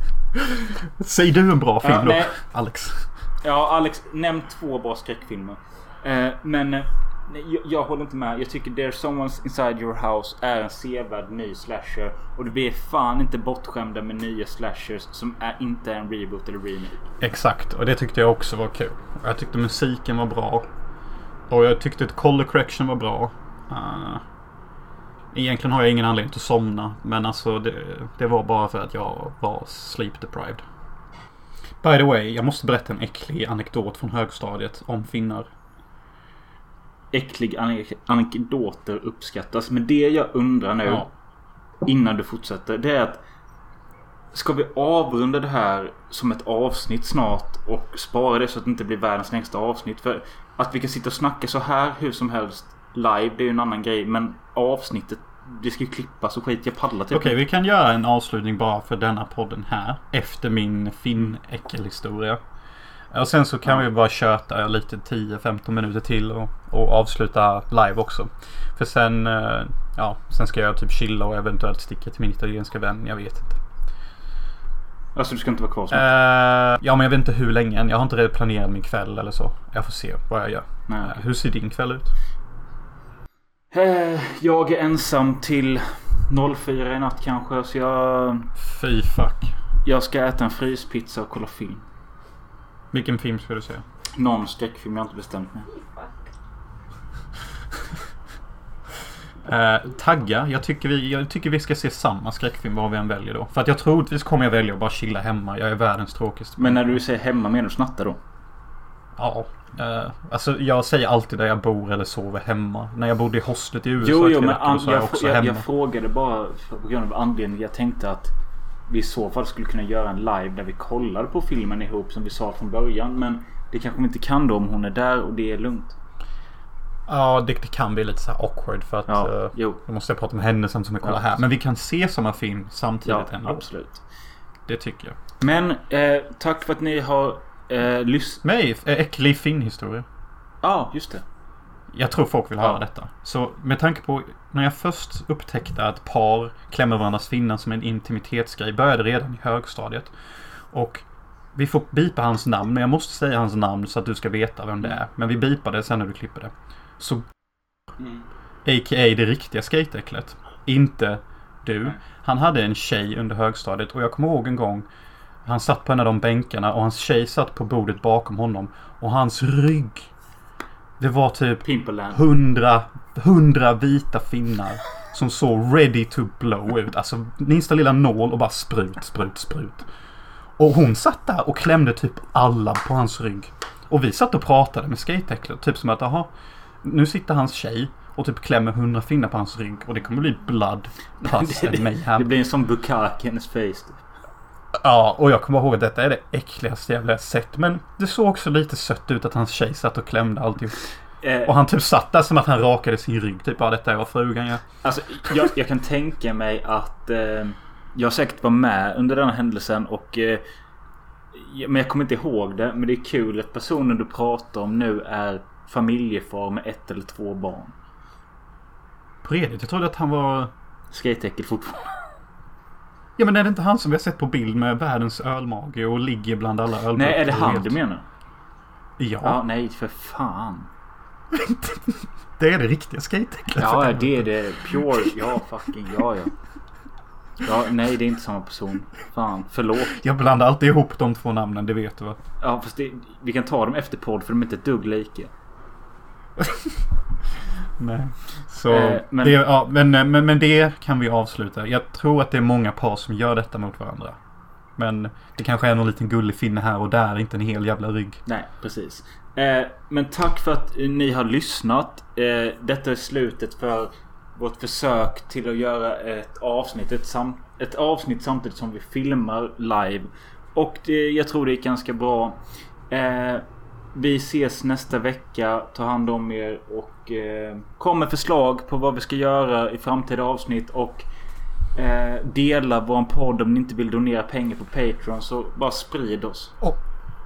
Säg du en bra film Ja, då, nej. Alex. Ja, Alex. Nämn två bra skräckfilmer. Eh, men eh, nej, jag, jag håller inte med. Jag tycker There's Someone's Inside Your House är en sevärd ny slasher. Och vi är fan inte bortskämda med nya slashers som är, inte är en reboot eller remake. Exakt, och det tyckte jag också var kul. Och Jag tyckte musiken var bra. Och jag tyckte att color correction var bra. Uh, egentligen har jag ingen anledning att somna. Men alltså det, det var bara för att jag var sleep deprived. By the way, jag måste berätta en äcklig anekdot från högstadiet om finnar. äcklig anek- anekdoter uppskattas. Men det jag undrar nu Ja. innan du fortsätter. Det är att Ska vi avrunda det här som ett avsnitt snart och spara det så att det inte blir världens längsta avsnitt? För att vi kan sitta och snacka så här hur som helst live, det är ju en annan grej. Men avsnittet, det ska ju klippas och skit. Jag pallar typ Okej, vi kan göra en avslutning bara för denna podden här. Efter min Finn-äckelhistoria. Och sen så kan vi bara köta lite 10-15 minuter till och, och avsluta live också. För sen, eh, ja, sen ska jag typ chilla och eventuellt sticka till min italienska vän. Jag vet inte. Alltså du ska inte vara kvar snart? Eh, ja, men jag vet inte hur länge än. Jag har inte redan planerat min kväll eller så. Jag får se vad jag gör. Nej, Eh, okej. hur ser din kväll ut? Eh, Jag är ensam till 04 i natt kanske. Så jag, Fy fuck. jag ska äta en fryspizza och kolla film. Vilken film ska du se? Någon skräckfilm jag har inte bestämt mig. Eh, tagga. Jag tycker, vi, jag tycker vi ska se samma skräckfilm vad vi än väljer då. För att jag troligtvis kommer jag välja att bara chilla hemma. Jag är världens tråkigaste. Men när du säger hemma menar du snatta då? Ja. Eh, alltså jag säger alltid där jag bor eller sover hemma. När jag bodde i hostlet i USA Jo, jo, men an, så jag jag, också jag, hemma. jag frågade bara på grund av anledningen. Jag tänkte att vi i så fall skulle kunna göra en live där vi kollade på filmen ihop som vi sa från början. Men det kanske vi inte kan då om hon är där och det är lugnt. Ja, det, det kan bli lite så här awkward för att Ja, eh, jo. då måste jag prata med henne samtidigt som jag kollar Ja, här. Men vi kan se samma film samtidigt Ja, ändå. absolut. Det tycker jag. Men eh, tack för att ni har eh, lyssnat. Nej, eh, äcklig Finn-historia. Ja, just det. Jag tror folk vill höra Ja. detta. Så med tanke på när jag först upptäckte att par klämmer varandras finnar som en intimitetsgrej började redan i högstadiet. Och vi får bipa hans namn, men jag måste säga hans namn så att du ska veta vem det är. Men vi bipar det sen när du klipper det. Så a.k.a. det riktiga skateäcklet. Inte du. Han hade en tjej under högstadiet och jag kommer ihåg en gång han satt på en av de bänkarna och hans tjej satt på bordet bakom honom. Och hans rygg. Det var typ Pimperland. hundra, hundra vita finnar. Som såg ready to blow ut. Alltså minsta lilla nål och bara sprut, sprut, sprut. Och hon satt där och klämde typ alla på hans rygg. Och vi satt och pratade med skateäcklet. Typ som att jaha, nu sitter hans tjej och typ klämmer hundra finnar på hans rygg. Och det kommer bli blood, pus and Det mayhem. blir en sån bukake i hennes face. Ja, och jag kommer ihåg att detta är det äckligaste jävla jag sett. Men det såg också lite sött ut att hans tjej satt och klämde alltihop. Eh, Och han typ satt där som att han rakade sin rygg. Typ, ja detta är vad frugan gör. Alltså, jag, jag kan tänka mig att eh, jag säkert var med under den här händelsen och eh, men jag kommer inte ihåg det. Men det är kul att personen du pratar om nu är familjefar med ett eller två barn. På Reddit, jag trodde att han var... Skateäckel fortfarande. Ja men är det inte han som vi har sett på bild med världens ölmage och ligger bland alla ölburkar? Nej, är det han du menar? Ja, Ja, nej för fan. det är det riktiga skateäcklet. Ja, det är det. Pure. Ja, fucking ja, ja. Ja, nej det är inte samma person. Fan, förlåt. Jag blandar alltid ihop de två namnen, det vet du va? Ja, fast det, vi kan ta dem efter podd för de är inte ett dugg lika. Nej. Så, Eh, men- Det, ja, men, men, men det kan vi avsluta. Jag tror att det är många par som gör detta mot varandra. Men det kanske är någon liten gullig finne här och där, inte en hel jävla rygg. Nej, precis. Eh, men tack för att eh, ni har lyssnat. Eh, detta är slutet för vårt försök till att göra ett avsnitt. Ett, sam- ett avsnitt samtidigt som vi filmar live. Och det, jag tror det är ganska bra. Eh, vi ses nästa vecka. Ta hand om er och eh, kom med förslag på vad vi ska göra i framtida avsnitt. Och eh, dela våran podd om ni inte vill donera pengar på Patreon. Så bara sprid oss. Och,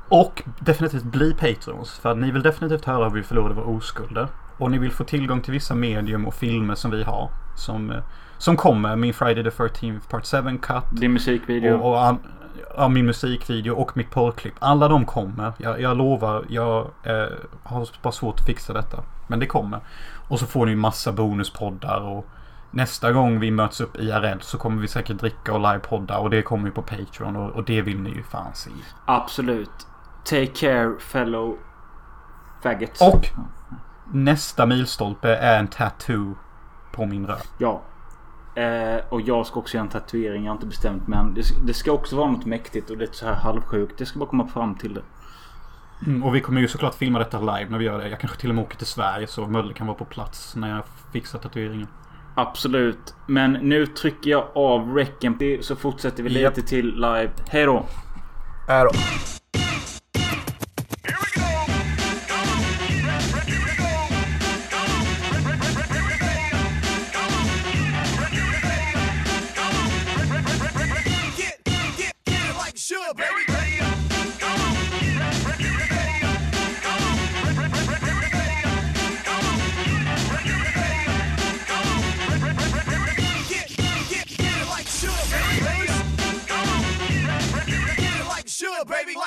och definitivt bli Patrons. För ni vill definitivt höra hur vi förlorade våra oskulder. Och ni vill få tillgång till vissa medium och filmer som vi har. Som, eh, som kommer. Min Friday the 13th Part 7 Cut. Din musikvideo. Och, och an, ja, min musikvideo och mitt porrklipp. Alla de kommer. Jag, jag lovar. Jag eh, har bara svårt att fixa detta. Men det kommer. Och så får ni massa bonuspoddar. Och nästa gång vi möts upp IRL så kommer vi säkert dricka och livepodda. Och det kommer ju på Patreon. Och, och det vill ni ju fan se. Absolut. Take care fellow faggots. Och nästa milstolpe är en tattoo på min röv. Ja. Eh, och jag ska också göra en tatuering. Jag har inte bestämt men det, det ska också vara något mäktigt och lite så här halvsjukt. Jag ska bara komma fram till det. Mm, och vi kommer ju såklart filma detta live när vi gör det. Jag kanske till och med åker till Sverige så Mölle kan vara på plats när jag fixar tatueringen. Absolut. Men nu trycker jag av räcken så fortsätter vi Japp. lite till live. Hej då! Är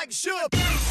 like sugar, baby. Like sugar.